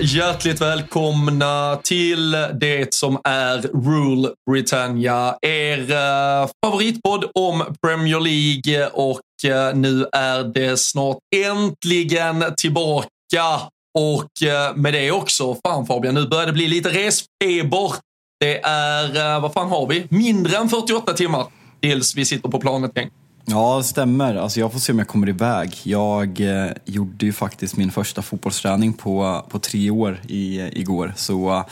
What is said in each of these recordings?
Hjärtligt välkomna till det som är Rule Britannia. Er eh, favoritpodd om Premier League och eh, nu är det snart äntligen tillbaka. Och eh, med det också, fan Fabian, nu börjar det bli lite resfeber. Det är, eh, vad fan har vi? Mindre än 48 timmar tills vi sitter på planet gäng. Ja, det stämmer. Alltså, jag får se om jag kommer iväg. Jag eh, gjorde ju faktiskt min första fotbollsträning på, på tre år i, igår. Så eh,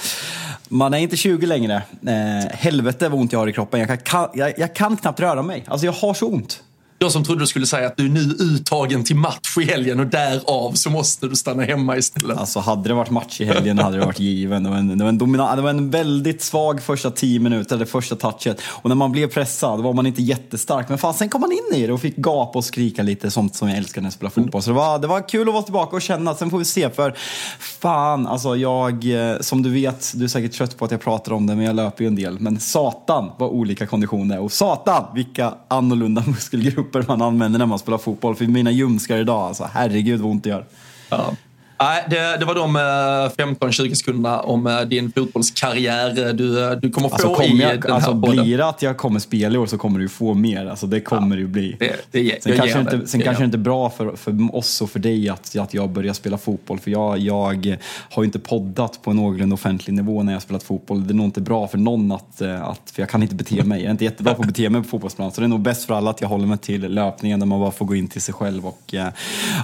man är inte 20 längre. Eh, helvete vad ont jag har i kroppen. Jag kan, kan, jag, jag kan knappt röra mig. Alltså jag har så ont. Jag som trodde du skulle säga att du är nu uttagen till match i helgen och därav så måste du stanna hemma istället. Alltså hade det varit match i helgen hade det varit given. Det var en, det var en, domina- det var en väldigt svag första tio minuter, eller första touchet. Och när man blev pressad var man inte jättestark. Men fan, sen kom man in i det och fick gapa och skrika lite, sånt som jag älskar när jag spelar fotboll. Så det var, det var kul att vara tillbaka och känna. Sen får vi se, för fan, alltså jag, eh, som du vet, du är säkert trött på att jag pratar om det, men jag löper ju en del. Men satan vad olika konditioner Och satan vilka annorlunda muskelgrupper man använder när man spelar fotboll. För mina ljumskar idag, alltså herregud vad ont det gör. Ja. Nej, det, det var de eh, 15-20 sekunderna om eh, din fotbollskarriär du, eh, du kommer få Alltså, kommer i jag, den alltså här podden. blir det att jag kommer spela i år så kommer du få mer. Alltså, det kommer det ju bli. Det, det, Sen kanske, inte, det. sen kanske det inte är bra för, för oss och för dig att, att jag börjar spela fotboll. För jag, jag har ju inte poddat på en någorlunda offentlig nivå när jag spelat fotboll. Det är nog inte bra för någon att, eh, att för jag kan inte bete mig. Jag är inte jättebra på att bete mig på fotbollsplan. Så det är nog bäst för alla att jag håller mig till löpningen där man bara får gå in till sig själv och, eh,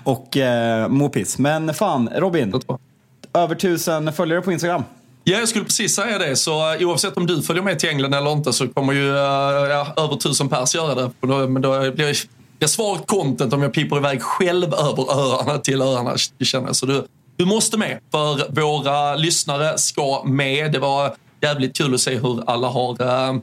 och eh, må piss. Men fan, Robin. Över tusen följare på Instagram. Ja, jag skulle precis säga det. Så eh, oavsett om du följer med till England eller inte så kommer ju eh, ja, över tusen pers göra det. Men då blir det svagt content om jag piper iväg själv över öarna till öarna, känner jag. Så du, du måste med, för våra lyssnare ska med. Det var jävligt kul att se hur alla har eh,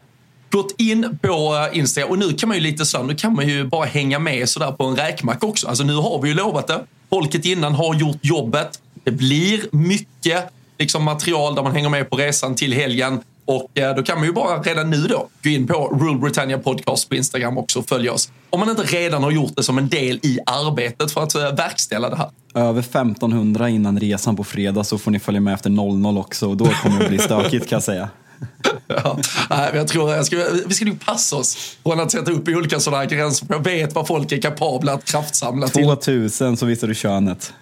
gått in på eh, Instagram. Och nu kan man ju lite så, nu kan man ju bara hänga med sådär på en räkmacka också. Alltså nu har vi ju lovat det. Folket innan har gjort jobbet. Det blir mycket liksom, material där man hänger med på resan till helgen. Och eh, då kan man ju bara redan nu då gå in på Rule Britannia Podcast på Instagram också och följa oss. Om man inte redan har gjort det som en del i arbetet för att eh, verkställa det här. Över 1500 innan resan på fredag så får ni följa med efter 00 också och då kommer det bli stökigt kan jag säga. Ja, nej, jag tror jag ska, vi ska nog passa oss från att sätta upp olika sådana här gränser. Jag vet vad folk är kapabla att kraftsamla till. 2000 så visar du könet.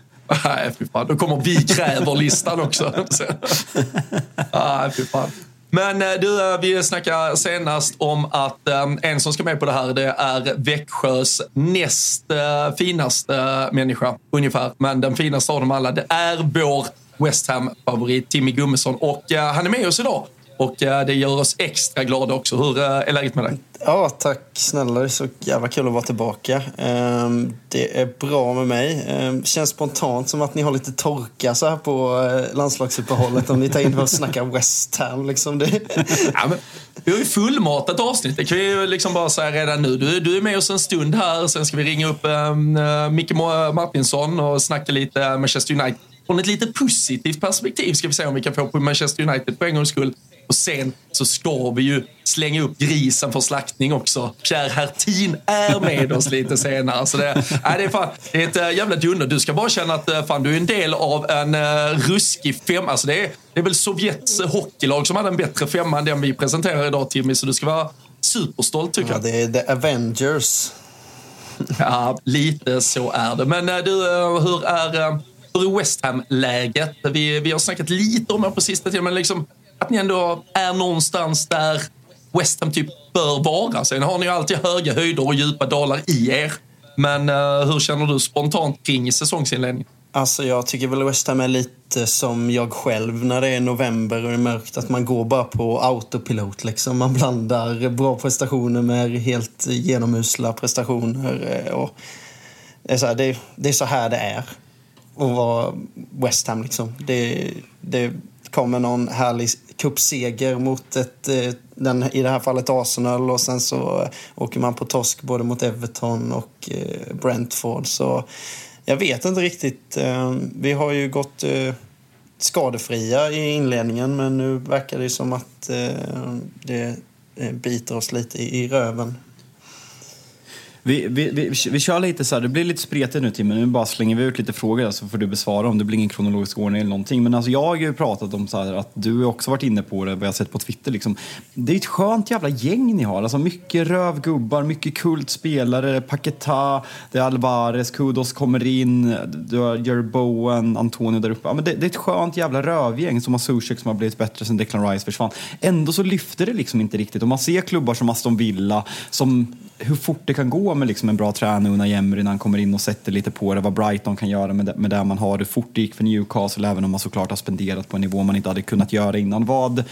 Nej, fy fan. Då kommer vi kräver-listan också. Nej, fy fan. Men eh, du, eh, vi snackade senast om att eh, en som ska med på det här det är Växjös näst finaste människa, ungefär. Men den finaste av dem alla, det är vår West Ham-favorit Timmy Gummesson. Och han är med oss idag. Och eh, det gör oss extra glada också. Hur eh, är läget med dig? Ja, tack snälla. Det är så jävla kul att vara tillbaka. Ehm, Det är bra med mig. Ehm, Känns spontant som att ni har lite torka så här på eh, landslagsuppehållet om ni tar in för att snacka West Ham. Liksom det. Ja, men, vi har ju fullmatat avsnitt. Det kan vi ju liksom bara säga redan nu. Du, du är med oss en stund här. Sen ska vi ringa upp um, Micke Martinsson och snacka lite Manchester United. Från ett lite positivt perspektiv ska vi se om vi kan få på Manchester United på en gångs skull. Och sen så ska vi ju slänga upp grisen för slaktning också. Pierre Hertin är med oss lite senare. Så det, nej, det, är fan, det är ett äh, jävla dunder. Du ska bara känna att äh, fan, du är en del av en äh, ruskig femma. Alltså det, är, det är väl Sovjets hockeylag som hade en bättre femma än den vi presenterar idag Timmy. Så du ska vara superstolt tycker Ja, jag. det är The Avengers. Ja, lite så är det. Men du, hur är, hur är West Ham-läget? Vi, vi har snackat lite om det på sista tiden, men liksom att ni ändå är någonstans där West Ham typ bör vara. Sen har ni ju alltid höga höjder och djupa dalar i er. Men uh, hur känner du spontant kring säsongsinledningen? Alltså jag tycker väl West Ham är lite som jag själv när det är november och det är mörkt. Att man går bara på autopilot liksom. Man blandar bra prestationer med helt genomusla prestationer. Eh, och det, är så här, det, det, är så här det är att vara West Ham liksom. Det, det kommer någon härlig cupseger mot ett, eh, den, i det här fallet Arsenal och sen så eh, åker man på torsk både mot Everton och eh, Brentford. Så jag vet inte riktigt. Vi har ju gått skadefria i inledningen men nu verkar det som att det biter oss lite i röven vi, vi, vi, vi kör lite så här, det blir lite spretigt nu Tim, nu bara slänger vi ut lite frågor så får du besvara om det blir ingen kronologisk ordning eller någonting. Men alltså jag har ju pratat om så här, att du har också varit inne på det, vad jag sett på Twitter liksom. Det är ett skönt jävla gäng ni har, alltså mycket rövgubbar, mycket kultspelare, Paketa, det är Alvarez, Kudos kommer in, du har Jerry Bowen, Antonio där uppe. Ja, men det, det, är ett skönt jävla rövgäng som har Zuzek som har blivit bättre sen Declan Rice försvann. Ändå så lyfter det liksom inte riktigt och man ser klubbar som Aston Villa som hur fort det kan gå med liksom en bra tränare, Una Jemry, när han kommer in och sätter lite på det, vad Brighton kan göra med det, med det man har, hur fort det gick för Newcastle, även om man såklart har spenderat på en nivå man inte hade kunnat göra innan. Vad,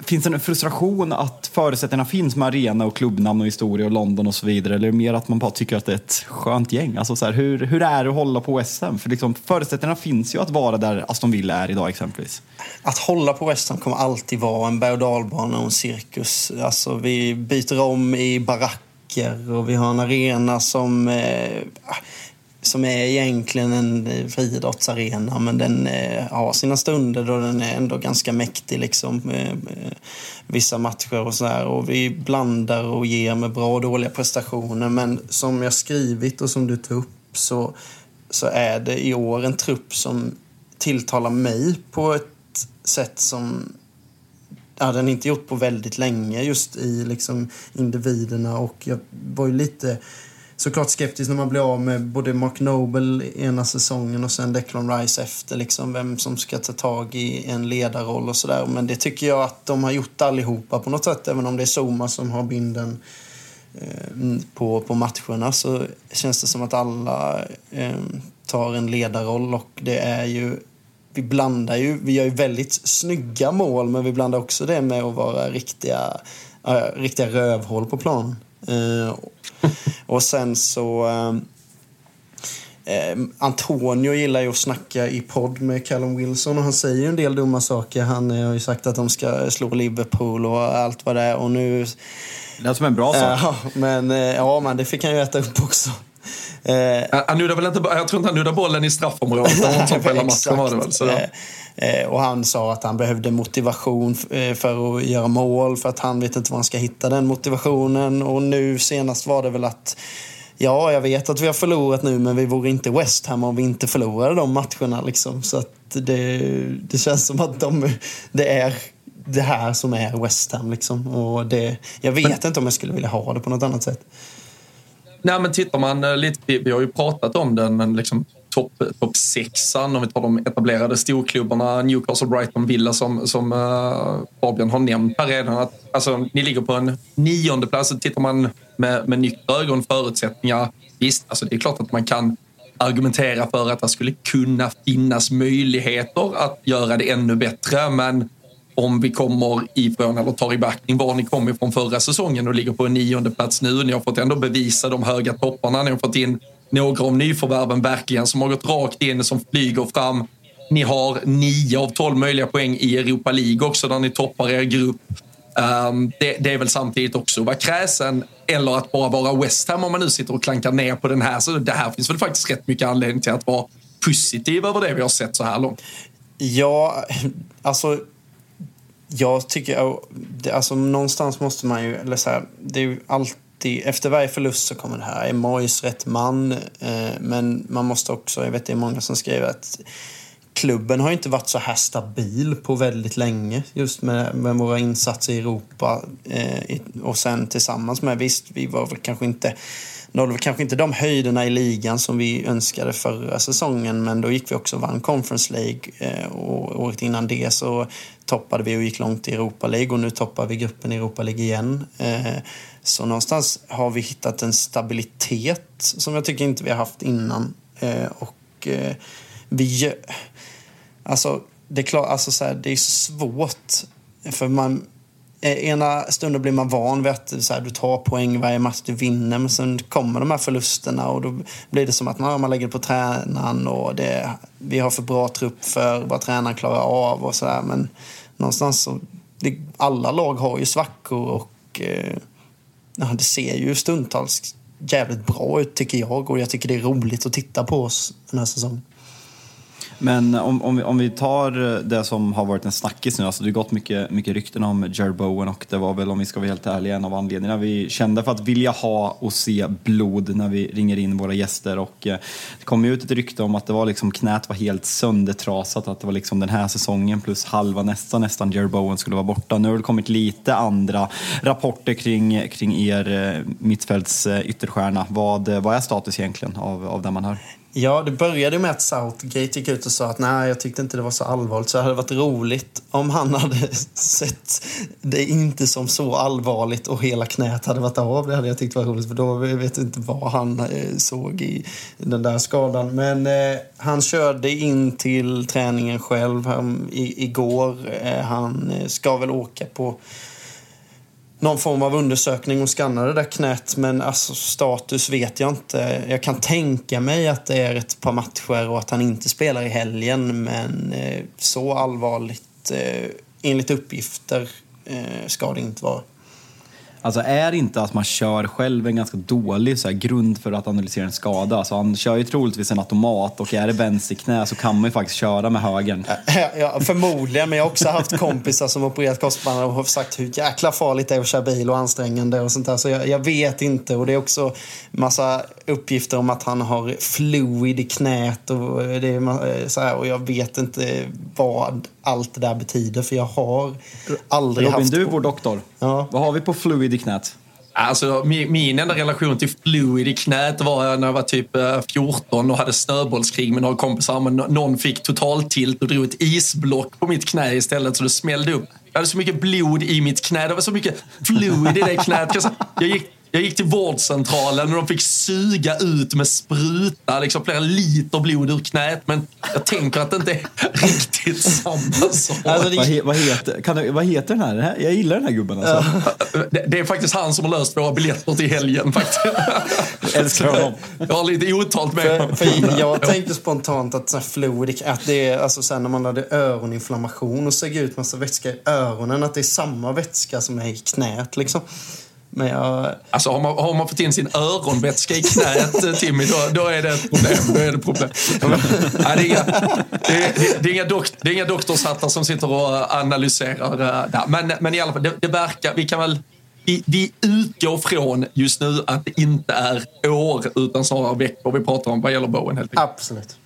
Finns det en frustration att förutsättningarna finns med arena och klubbnamn och historia och London och så vidare? Eller är det mer att man bara tycker att det är ett skönt gäng? Alltså så här, hur, hur är det att hålla på SM? För liksom, förutsättningarna finns ju att vara där Aston Villa är idag exempelvis. Att hålla på West Ham kommer alltid vara en berg och dalbana och en cirkus. Alltså, vi byter om i barack butiker och vi har en arena som, eh, ah, som är egentligen en friidrottsarena men den eh, har sina stunder då den är ändå ganska mäktig liksom. Eh, eh, vissa matcher och sådär och vi blandar och ger med bra och dåliga prestationer men som jag skrivit och som du tog upp så, så är det i år en trupp som tilltalar mig på ett sätt som ja, den inte gjort på väldigt länge just i liksom individerna och jag var ju lite såklart skeptisk när man blir av med både Mark Noble ena säsongen och sen Declan Rice efter. Liksom vem som ska ta tag i en ledarroll och sådär. Men det tycker jag att de har gjort allihopa på något sätt. Även om det är Zuma som har binden eh, på, på matcherna så känns det som att alla eh, tar en ledarroll och det är ju vi blandar ju, vi gör ju väldigt snygga mål men vi blandar också det med att vara riktiga, äh, riktiga rövhål på plan. Uh, och sen så uh, Antonio gillar ju att snacka i podd med Callum Wilson och han säger ju en del dumma saker. Han har ju sagt att de ska slå Liverpool och allt vad det är och nu... Det låter som en bra sak. Men, ja, men det fick han ju äta upp också. Eh, han nuddar väl inte, jag tror inte han nuddar bollen i straffområdet. På hela matchen var det väl. Så. Eh, och han sa att han behövde motivation eh, för att göra mål för att han vet inte var han ska hitta den motivationen. Och nu senast var det väl att Ja, jag vet att vi har förlorat nu men vi vore inte West Ham om vi inte förlorade de matcherna. Liksom. Så att det, det känns som att de, det är det här som är West Ham. Liksom. Och det, jag vet men, inte om jag skulle vilja ha det på något annat sätt. Nej, men tittar man eh, lite, vi har ju pratat om den, men liksom topp top sexan, om vi tar de etablerade storklubbarna, Newcastle, Brighton, Villa som, som uh, Fabian har nämnt här redan. Att, alltså, ni ligger på en nionde plats. Tittar man med, med nyktra ögon förutsättningar, visst, alltså, det är klart att man kan argumentera för att det skulle kunna finnas möjligheter att göra det ännu bättre, men om vi kommer ifrån eller tar i backning var ni kom ifrån förra säsongen och ligger på en nionde plats nu. Ni har fått ändå bevisa de höga topparna. Ni har fått in några av nyförvärven verkligen som har gått rakt in, som flyger fram. Ni har nio av tolv möjliga poäng i Europa League också där ni toppar er grupp. Um, det, det, är väl samtidigt också att vara kräsen eller att bara vara West Ham om man nu sitter och klankar ner på den här. Så det här finns väl faktiskt rätt mycket anledning till att vara positiv över det vi har sett så här långt. Ja, alltså jag tycker, alltså någonstans måste man ju, eller så här, det är ju alltid, efter varje förlust så kommer det här, är Mois rätt man? Eh, men man måste också, jag vet det är många som skriver att klubben har inte varit så här stabil på väldigt länge just med, med våra insatser i Europa eh, och sen tillsammans med, visst vi var väl kanske inte nådde vi kanske inte de höjderna i ligan som vi önskade förra säsongen men då gick vi också och vann Conference League eh, och året innan det så toppade vi och gick långt i Europa League och nu toppar vi gruppen i Europa League igen. Eh, så någonstans har vi hittat en stabilitet som jag tycker inte vi har haft innan. Eh, och vi... Alltså, det är klart, alltså så här, det är svårt. För man, Eh, ena stunden blir man van vid att så här, du tar poäng varje match du vinner men sen kommer de här förlusterna och då blir det som att man, man lägger på tränaren och det, vi har för bra trupp för vad tränaren klarar av och sådär. Men någonstans så, det, alla lag har ju svackor och eh, det ser ju stundtals jävligt bra ut tycker jag och jag tycker det är roligt att titta på oss den här säsongen. Men om, om, vi, om vi tar eh, det som har varit en snackis nu, alltså det har gått mycket, mycket rykten om Jared Bowen och det var väl, om vi ska vara helt ärliga, en av anledningarna vi kände för att vilja ha och se blod när vi ringer in våra gäster. Och eh, det kom ut ett rykte om att det var liksom, knät var helt söndertrasat, att det var liksom den här säsongen plus halva nästa nästan Jared Bowen skulle vara borta. Nu har det kommit lite andra rapporter kring, kring er eh, mittfälts ytterstjärna. Vad, vad är status egentligen av, av det man hör? Ja, det började med att Southgate gick ut och sa att nej, jag tyckte inte det var så allvarligt. Så det hade varit roligt om han hade sett det inte som så allvarligt och hela knät hade varit av. Det hade jag tyckt var roligt, för då vet jag inte vad han eh, såg i den där skadan. Men eh, han körde in till träningen själv han, i, igår. Eh, han eh, ska väl åka på någon form av undersökning och skannade det där knät. Men alltså, status vet jag inte. Jag kan tänka mig att det är ett par matcher och att han inte spelar i helgen. Men eh, så allvarligt, eh, enligt uppgifter, eh, ska det inte vara. Alltså är inte att man kör själv en ganska dålig så här, grund för att analysera en skada? Alltså han kör ju troligtvis en automat och är det vänsterknä så kan man ju faktiskt köra med högern. Ja, förmodligen, men jag har också haft kompisar som opererat korsbandet och har sagt hur jäkla farligt det är att köra bil och ansträngande och sånt där. Så jag, jag, vet inte. Och det är också massa uppgifter om att han har fluid i knät och, det är så här, och jag vet inte vad allt det där betyder för jag har aldrig Robin, haft... du är vår doktor. Ja. Vad har vi på fluid i knät? Alltså, min, min enda relation till fluid i knät var när jag var typ 14 och hade snöbollskrig med några kompisar. Men någon fick totaltilt och drog ett isblock på mitt knä istället så det smällde upp. Jag hade så mycket blod i mitt knä. Det var så mycket fluid i det knät. Jag gick jag gick till vårdcentralen och de fick suga ut med spruta liksom flera liter blod ur knät. Men jag tänker att det inte är riktigt samma sak. Alltså, det... vad, he, vad, heter, kan du, vad heter den här? Jag gillar den här gubben alltså. Det, det, är faktiskt han som har löst våra biljetter till helgen. Faktiskt. Älskar honom. Jag har lite otalt med för, för Jag tänkte spontant att så fluid, att det är alltså sen när man hade öroninflammation och sög ut massa vätska i öronen, att det är samma vätska som är i knät liksom. Men jag... Alltså har man, har man fått in sin öronvätska i knät, eh, Timmy, då, då är det ett problem. Då är det, problem. Nej, det, är inga, det, är, det, är inga dok, det är inga doktorshattar som sitter och analyserar eh, där. Men, men i alla fall, det, det verkar... Vi kan väl... Vi, vi, utgår från just nu att det inte är år utan snarare veckor vi pratar om vad gäller Bowen. Helt Absolut.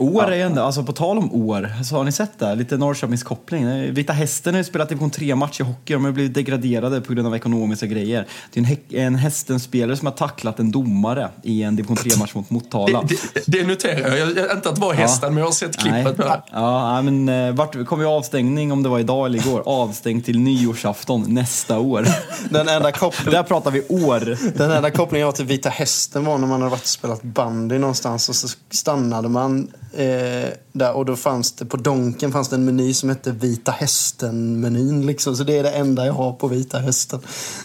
År är ändå, alltså på tal om år, så har ni sett det? Lite Norrköpings koppling. Vita Hästen har ju spelat division 3-match i hockey, de har blivit degraderade på grund av ekonomiska grejer. Det är en, en Hästen-spelare som har tacklat en domare i en division 3-match mot Motala. Det, det, det noterar jag, jag inte att det var Hästen, ja. men jag har sett klippet Nej. Ja, men eh, vart kom ju avstängning, om det var idag eller igår, avstängd till nyårsafton nästa år. Den enda kopplingen... Där pratar vi år. Den enda kopplingen jag har till Vita Hästen var när man hade varit och spelat bandy någonstans och så stannade man Eh, där, och då fanns det på Donken fanns det en meny som hette Vita Hästen-menyn. Liksom. Så det är det enda jag har på Vita Hästen.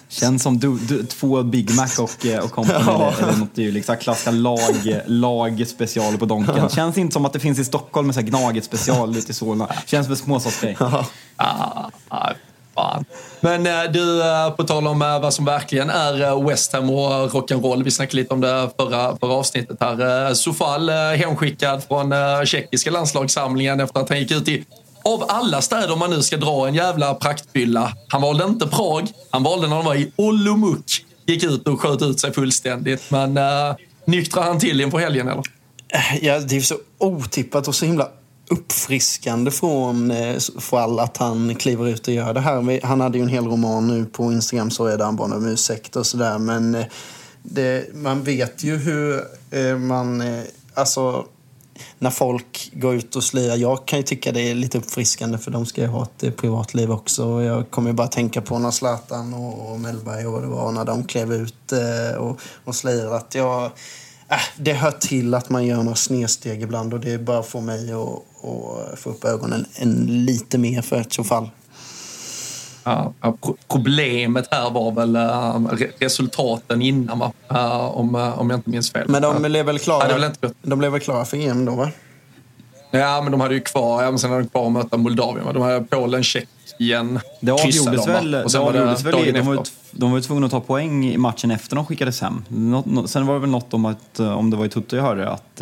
Känns som du, du, två Big Mac och, eh, och company ja. eller, eller något dylikt. Klassiska lag, lag special på Donken. Ja. Känns inte som att det finns i Stockholm med Gnaget special ute i Solna. Känns väl småsatsgrej. Ja. Ah, ah, fan. Men eh, du, eh, på tal om eh, vad som verkligen är West Ham och rock'n'roll. Vi snackade lite om det förra, förra avsnittet här. Sofal hemskickad från tjeckiska landslagssamlingen efter att han gick ut i av alla städer man nu ska dra en jävla praktfylla. Han valde inte Prag, han valde när han var i Olomouc. Gick ut och sköt ut sig fullständigt. Men äh, nyktra han till inför helgen eller? Ja, det är så otippat och så himla uppfriskande från eh, Fall att han kliver ut och gör det här. Han hade ju en hel roman nu på Instagram så är det han bad om ursäkt och sådär. Men eh, det, man vet ju hur eh, man... Alltså, när folk går ut och slirar. Jag kan ju tycka det är lite uppfriskande för de ska ju ha ett privatliv också. Jag kommer ju bara tänka på när Zlatan och, Mellberg och vad det var när de klev ut och, och slirade. Att jag, äh, det hör till att man gör några snedsteg ibland och det bara får mig att, att få upp ögonen en lite mer för ett fall. Ja, problemet här var väl uh, resultaten innan, va? Uh, om, uh, om jag inte minns fel. Men de blev väl klara, ja, väl de blev väl klara för EM då, va? Ja, men de hade ju kvar, ja, men sen hade de kvar att möta Moldavien. Va? De hade Polen, Tjeckien, Det avgjordes väl, och sen det avgjordes väl de, var, de var ju tvungna att ta poäng i matchen efter de skickades hem. sen var det väl något om att, om det var i Tutto jag hörde, att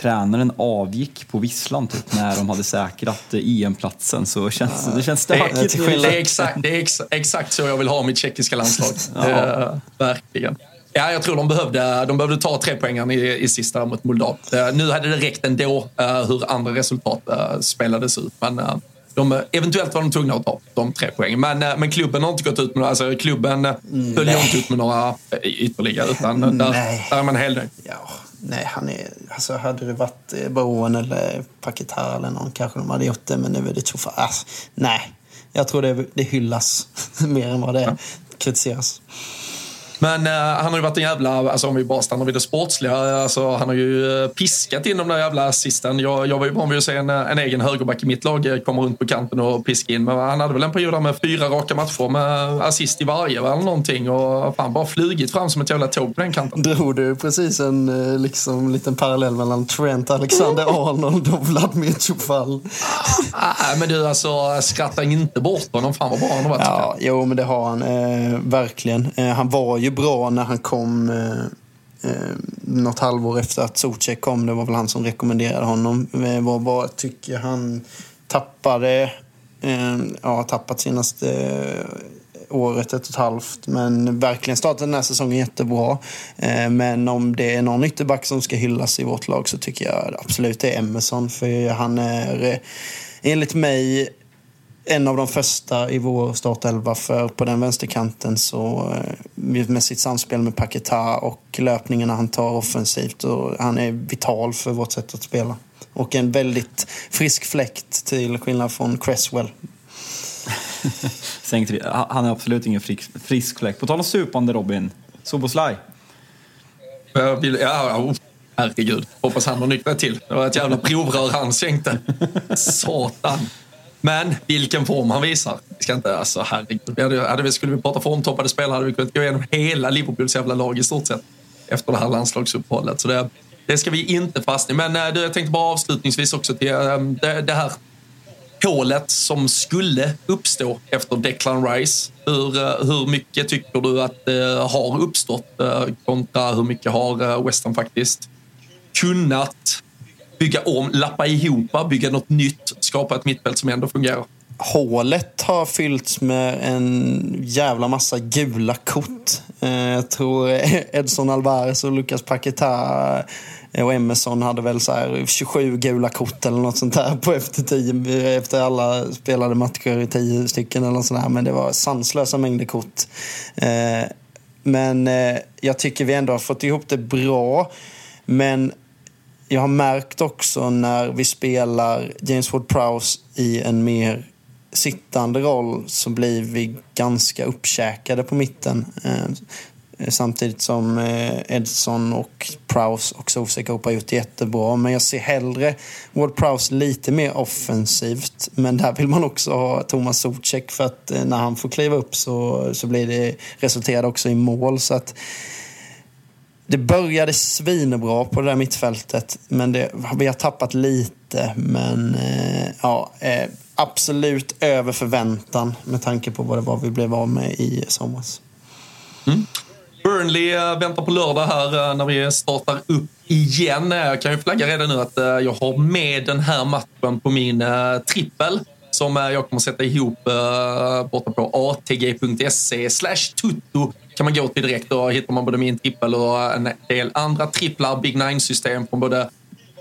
tränaren avgick på visslan typ, när de hade säkrat EM-platsen. Så känns, det känns stökigt. Det, det, är exakt, det är ex, exakt så jag vill ha mitt tjeckiska landslag. ja. verkligen. Ja, jag tror de behövde, de behövde ta tre poängen i, i sista mot Moldavien. Nu hade det räckt ändå uh, hur andra resultat uh, spelades ut. Men uh, de, eventuellt var de tvungna att ta de tre poängen. Men, men klubben har inte gått ut med alltså klubben följer inte ut med några ytterligare. Utan där, där är man helnöjd. Ja. Nej, han är, alltså hade det varit eh, Bowen eller Paketar eller någon kanske de hade gjort det. Men nu är det tuffa. Alltså, nej, jag tror det, det hyllas mer än vad det ja. kritiseras. Men uh, han har ju varit en jävla, alltså om vi bara stannar vid det sportsliga, alltså, han har ju eh, piskat in de där jävla assisten. Jag, jag var ju van vid att se en, en egen högerback i mitt lag komma runt på kanten och piska in. Men han hade väl en period med fyra raka matcher med assist i varje eller någonting och fan bara flugit fram som ett jävla tåg på den kanten. Drog du precis en liksom, liten parallell mellan Trent Alexander-Arnold och Vladimir Tjofall? Nej, men du alltså skratta inte bort honom. Fan vad bra han har varit. Ja, jo, men det har han eh, verkligen. Eh, han var ju bra när han kom eh, eh, något halvår efter att Zuzek kom. Det var väl han som rekommenderade honom. Eh, var bara, tycker han tappade, eh, ja, tappat senaste eh, året, ett och ett halvt. Men verkligen startat den här säsongen jättebra. Eh, men om det är någon ytterback som ska hyllas i vårt lag så tycker jag absolut det är Emerson. För han är eh, enligt mig en av de första i vår startelva för på den vänsterkanten så eh, med sitt samspel med Paketa och löpningarna han tar offensivt och han är vital för vårt sätt att spela. Och en väldigt frisk fläkt till skillnad från Cresswell. han är absolut ingen frisk, frisk fläkt. På tal om supande Robin, Soboslaj. Ja, oh, herregud. Hoppas han har nyktrat till. Det var ett jävla provrör han sänkte. Satan. Men vilken form han visar. Vi ska inte, alltså herregud. Hade, hade vi, skulle vi prata formtoppade spelare hade vi kunnat gå igenom hela Liverpools jävla lag i stort sett. Efter det här landslagsuppehållet. Så det, det ska vi inte fastna i. Men äh, jag tänkte bara avslutningsvis också till äh, det, det här hålet som skulle uppstå efter Declan Rice. Hur, äh, hur mycket tycker du att det har uppstått kontra hur mycket har West Ham faktiskt kunnat bygga om, lappa ihop, bygga något nytt, skapa ett mittfält som ändå fungerar. Hålet har fyllts med en jävla massa gula kort. Eh, jag tror Edson Alvarez och Lucas Paquetá eh, och Emerson hade väl så 27 gula kort eller något sånt där på efter, tio, efter alla spelade matcher i tio stycken eller sånt där. Men det var sanslösa mängder kort. Eh, men jag tycker vi ändå har fått ihop det bra. Men jag har märkt också när vi spelar James Ward-Prowse i en mer sittande roll så blir vi ganska uppkäkade på mitten. Eh, samtidigt som eh, Edson och Prowse och Sosek har gjort det jättebra. Men jag ser hellre Ward Prowse lite mer offensivt. Men där vill man också ha Thomas Socek för att eh, när han får kliva upp så, så blir det resulterar också i mål. Så att det började svinbra på det där mittfältet, men det, vi har tappat lite. Men eh, ja, eh, absolut över förväntan med tanke på vad det var vi blev av med i somras. Mm. Burnley eh, väntar på lördag här eh, när vi startar upp igen. Eh, jag kan ju flagga redan nu att jag har med den här matchen på min trippel som jag kommer sätta ihop eh, borta på atg.se slash tutto kan man gå till direkt. Då hittar man både min trippel och en del andra tripplar, Big Nine-system från både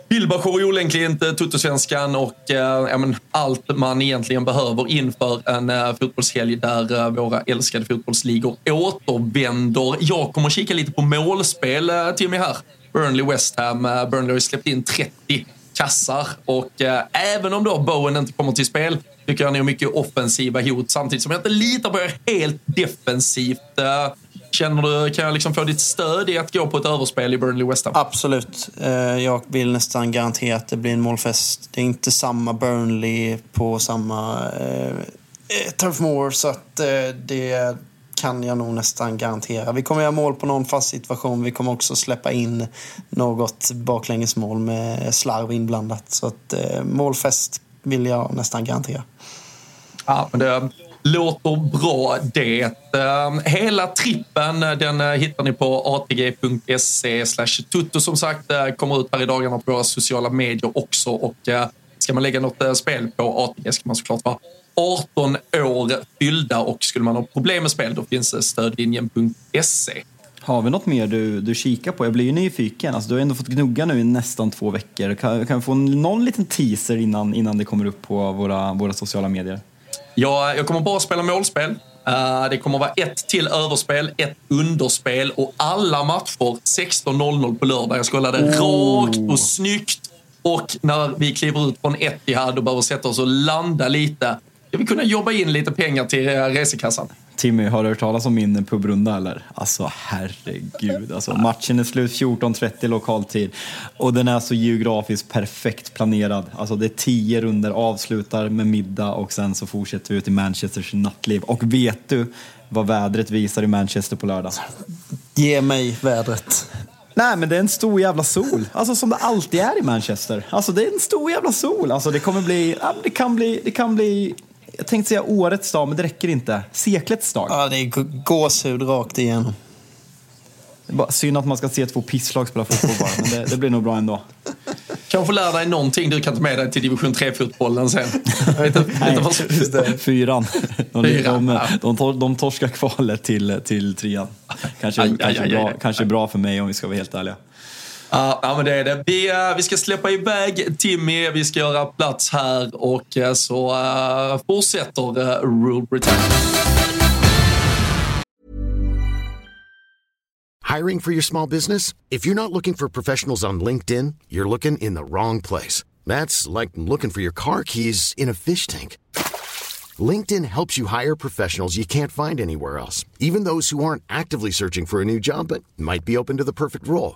Bilbachor olänkligt, Tuttosvenskan och eh, men, allt man egentligen behöver inför en eh, fotbollshelg där eh, våra älskade fotbollsligor återvänder. Jag kommer kika lite på målspel, eh, Timmy, här. Burnley, West Ham. Eh, Burnley har ju släppt in 30 kassar och eh, även om då Bowen inte kommer till spel tycker jag ni har mycket offensiva hot samtidigt som jag inte litar på er helt defensivt. Eh, Känner du, kan jag liksom få ditt stöd i att gå på ett överspel i Burnley West Ham? Absolut. Eh, jag vill nästan garantera att det blir en målfest. Det är inte samma Burnley på samma eh, eh Turf Moor så att eh, det kan jag nog nästan garantera. Vi kommer göra mål på någon fast situation. Vi kommer också släppa in något baklängesmål med slarv inblandat. Så att eh, målfest vill jag nästan garantera. Ja, men det låter bra det. Ehm, hela trippen eh, den eh, hittar ni på atg.se tutto som sagt. Eh, kommer ut här i dagarna på våra sociala medier också. Och ska man lägga något spel på ATG ska man såklart vara 18 år fyllda och skulle man ha problem med spel då finns stödlinjen.se. Har vi något mer du, du kikar på? Jag blir ju nyfiken. Alltså, du har ändå fått gnugga nu i nästan två veckor. Kan, kan vi få någon liten teaser innan, innan det kommer upp på våra, våra sociala medier? Ja, jag kommer bara spela målspel. Eh, det kommer vara ett till överspel, ett underspel och alla matcher 16.00 på lördag. Jag ska hålla det rakt och snyggt. Och när vi kliver ut från Etihad och behöver sätta oss och landa lite, ska vi kunna jobba in lite pengar till eh, resekassan. Timmy, har du hört talas om min pubrunda eller? Alltså herregud. Alltså, matchen är slut 14.30 lokaltid och den är så geografiskt perfekt planerad. Alltså det är tio runder avslutar med middag och sen så fortsätter vi ut i Manchesters nattliv. Och vet du vad vädret visar i Manchester på lördag? Ge mig vädret. Nej men det är en stor jävla sol. Alltså som det alltid är i Manchester. Alltså det är en stor jävla sol. Alltså det kommer bli, det kan bli, det kan bli jag tänkte säga årets dag, men det räcker inte. Seklets dag. Ja, det är gåshud rakt igenom. Det är bara synd att man ska se två pisslag spela fotboll bara, men det, det blir nog bra ändå. Kanske lära dig någonting du kan ta med dig till division 3-fotbollen sen. Jag vet inte, vet inte vad- Fyran. De, Fyran, de, ja. de, de, de torskar kvalet till, till trean. Kanske, Aj, aj, kanske, aj, bra, aj. kanske bra för mig om vi ska vara helt ärliga. Ja, men det är det. Vi, eh, vi ska släppa iväg Timmy, vi ska göra plats här och eh, så eh, fortsätter uh, Rule Britannia. Hiring for your small business? If you're not looking for professionals on LinkedIn, you're looking in the wrong place. That's like looking for your car keys in a fish tank. LinkedIn helps you hire professionals you can't find anywhere else, even those who aren't actively searching for a new job but might be open to the perfect role.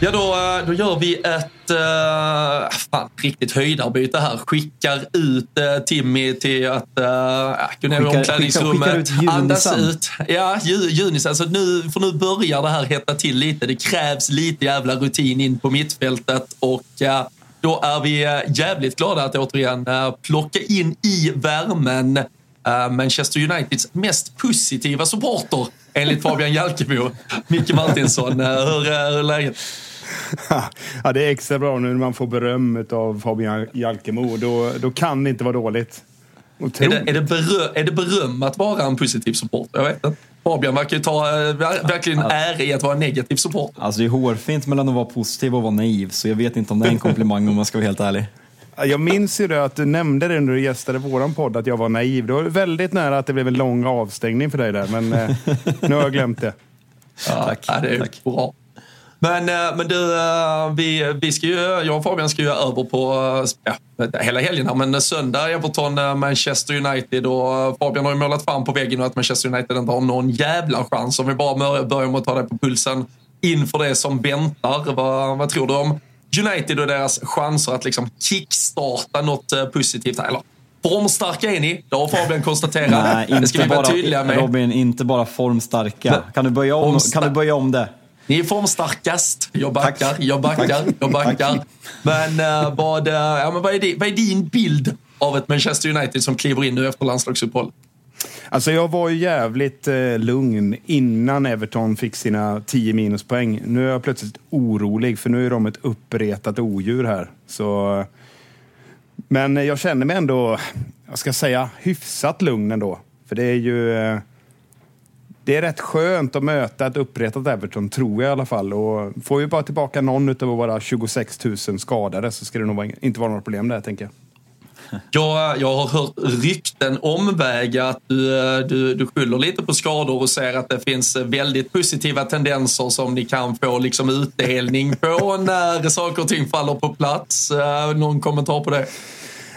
Ja, då, eh, då gör vi ett uh, fan, riktigt höjdarbyte här. Skickar ut uh, Timmy till att uh, gå ner i omklädningsrummet, andas ut. Ja, ju- Junisen. Så nu, för nu börjar det här hetta till lite. Det krävs lite jävla rutin in på mittfältet och uh, då är vi jävligt glada att återigen plocka in i värmen Manchester Uniteds mest positiva supporter enligt Fabian Jalkebo. Micke Martinsson, hur är läget? ja, det är extra bra nu när man får beröm av Fabian Jalkemo. Då, då kan det inte vara dåligt. Är det, är, det berö, är det beröm att vara en positiv supporter? Jag vet inte. Fabian verkar ju ta eh, ver- verkligen ära i att vara en negativ supporter. Alltså det är hårfint mellan att vara positiv och vara naiv, så jag vet inte om det är en komplimang om man ska vara helt ärlig. Jag minns ju det att du nämnde det när du gästade våran podd, att jag var naiv. Det var väldigt nära att det blev en lång avstängning för dig där, men eh, nu har jag glömt det. Ja, Tack, Ja, det är tack. bra. Men, eh, men du, eh, vi, vi ska ju, jag och Fabian ska ju över på eh, ja, hela helgen här, men söndag Everton, Manchester United och Fabian har ju målat fram på väggen att Manchester United inte har någon jävla chans. Om vi bara börjar med att ta det på pulsen inför det som väntar. Vad, vad tror du om United och deras chanser att liksom kickstarta något positivt? Eller formstarka är ni, det har Fabian konstaterat. Nej, det ska inte vi vara bara, tydliga med. Robin, inte bara formstarka. Kan du börja om, kan du börja om det? Ni är formstarkast. Jag backar, jag backar, jag backar. Men, eh, vad, eh, ja, men vad, är din, vad är din bild av ett Manchester United som kliver in nu efter landslagsuppehåll? Alltså jag var ju jävligt eh, lugn innan Everton fick sina 10 minuspoäng. Nu är jag plötsligt orolig för nu är de ett uppretat odjur här. Så, men jag känner mig ändå, jag ska säga, hyfsat lugn ändå. För det är ju... Eh, det är rätt skönt att möta ett uppretat Everton, tror jag i alla fall. Och får vi bara tillbaka någon av våra 26 000 skadade så ska det nog inte vara något problem där, tänker jag. Jag, jag har hört rykten omväg att du, du, du skyller lite på skador och ser att det finns väldigt positiva tendenser som ni kan få liksom utdelning på när saker och ting faller på plats. Eh, någon kommentar på det?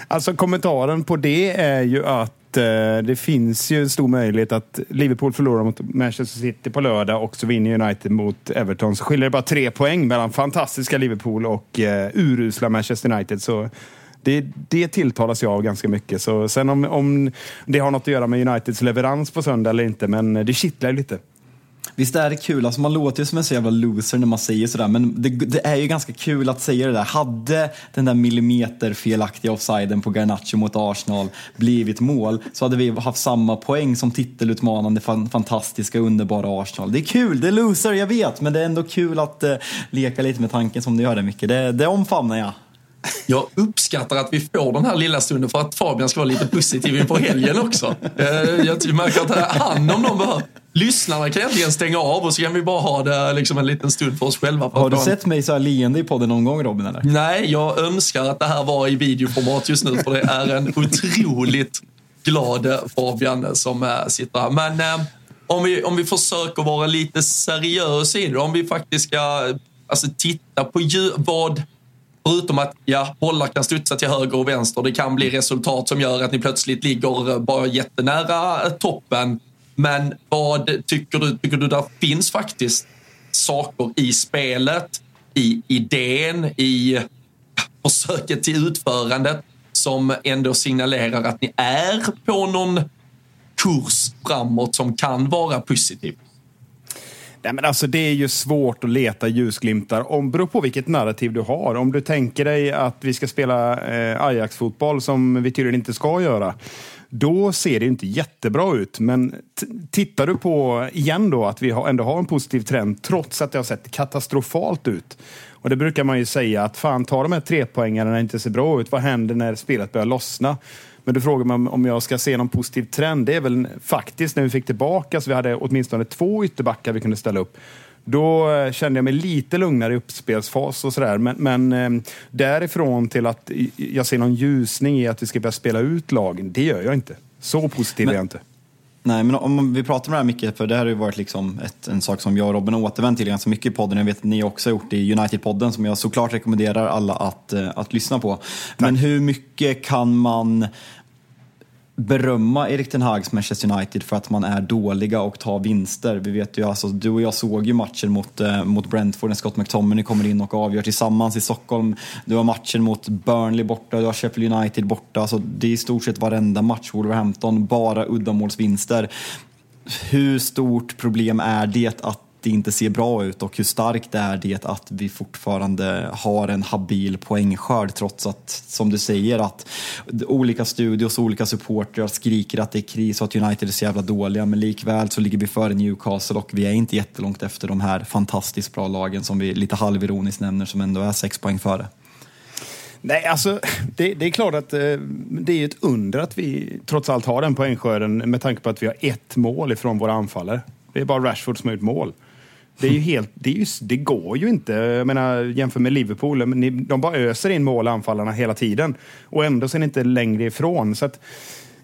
Alltså kommentaren på det är ju att eh, det finns ju en stor möjlighet att Liverpool förlorar mot Manchester City på lördag och så vinner United mot Everton. Så skiljer det bara tre poäng mellan fantastiska Liverpool och eh, urusla Manchester United. Så det, det tilltalas jag av ganska mycket. Så sen om, om det har något att göra med Uniteds leverans på söndag eller inte, men det kittlar ju lite. Visst är det kul? Alltså man låter ju som en så jävla loser när man säger sådär, men det, det, är ju ganska kul att säga det där. Hade den där millimeterfelaktiga offsiden på Garnacho mot Arsenal blivit mål så hade vi haft samma poäng som titelutmanande fantastiska underbara Arsenal. Det är kul, det är loser, jag vet, men det är ändå kul att eh, leka lite med tanken som du gör det mycket. Det, det omfamnar jag. Jag uppskattar att vi får den här lilla stunden för att Fabian ska vara lite positiv inför helgen också. Eh, jag märker att han om någon behöver Lyssnarna kan egentligen stänga av och så kan vi bara ha det liksom en liten stund för oss själva. Har du sett mig så här leende i podden någon gång Robin? Eller? Nej, jag önskar att det här var i videoformat just nu för det är en otroligt glad Fabian som eh, sitter här. Men eh, om, vi, om vi försöker vara lite seriösa i det, om vi faktiskt ska alltså, titta på vad Förutom att ja, bollar kan studsa till höger och vänster. Det kan bli resultat som gör att ni plötsligt ligger bara jättenära toppen. Men vad tycker du? Tycker du där finns faktiskt saker i spelet, i idén, i försöket till utförandet som ändå signalerar att ni är på någon kurs framåt som kan vara positiv? Nej, men alltså, det är ju svårt att leta ljusglimtar. Om, beror på vilket narrativ du har. Om du tänker dig att vi ska spela eh, Ajax-fotboll som vi tydligen inte ska göra. Då ser det inte jättebra ut. Men tittar du på, igen då, att vi ändå har en positiv trend trots att det har sett katastrofalt ut. Och det brukar man ju säga att fan, ta de här tre poängarna när det inte ser bra ut. Vad händer när spelet börjar lossna? Men du frågar mig om jag ska se någon positiv trend. Det är väl faktiskt när vi fick tillbaka så vi hade åtminstone två ytterbackar vi kunde ställa upp. Då eh, kände jag mig lite lugnare i uppspelsfas och sådär. Men, men eh, därifrån till att jag ser någon ljusning i att vi ska börja spela ut lagen, det gör jag inte. Så positiv men, är jag inte. Nej, men om vi pratar om det här mycket, för det här har ju varit liksom ett, en sak som jag och Robin har återvänt till ganska mycket i podden. Jag vet att ni också har gjort det i United-podden som jag såklart rekommenderar alla att, eh, att lyssna på. Tack. Men hur mycket kan man berömma Erik Ten Hags Manchester United för att man är dåliga och tar vinster. Vi vet ju, alltså, du och jag såg ju matchen mot, eh, mot Brentford när Scott McTominay kommer in och avgör tillsammans i Stockholm. Du har matchen mot Burnley borta, du har Sheffield United borta. Alltså, det är i stort sett varenda match, Wolverhampton, bara uddamålsvinster. Hur stort problem är det att det inte ser bra ut och hur starkt är det att vi fortfarande har en habil poängskörd trots att, som du säger, att olika studios och olika supportrar skriker att det är kris och att United är så jävla dåliga men likväl så ligger vi före Newcastle och vi är inte jättelångt efter de här fantastiskt bra lagen som vi lite halvironiskt nämner som ändå är sex poäng före. Nej, alltså det, det, är klart att eh, det är ett under att vi trots allt har den poängskörden med tanke på att vi har ett mål ifrån våra anfallare. Det är bara Rashford som har gjort mål. Det, är ju helt, det, är ju, det går ju inte. Jag menar, jämför med Liverpool. De bara öser in mål, anfallarna, hela tiden. Och ändå ser är inte längre ifrån. Så att,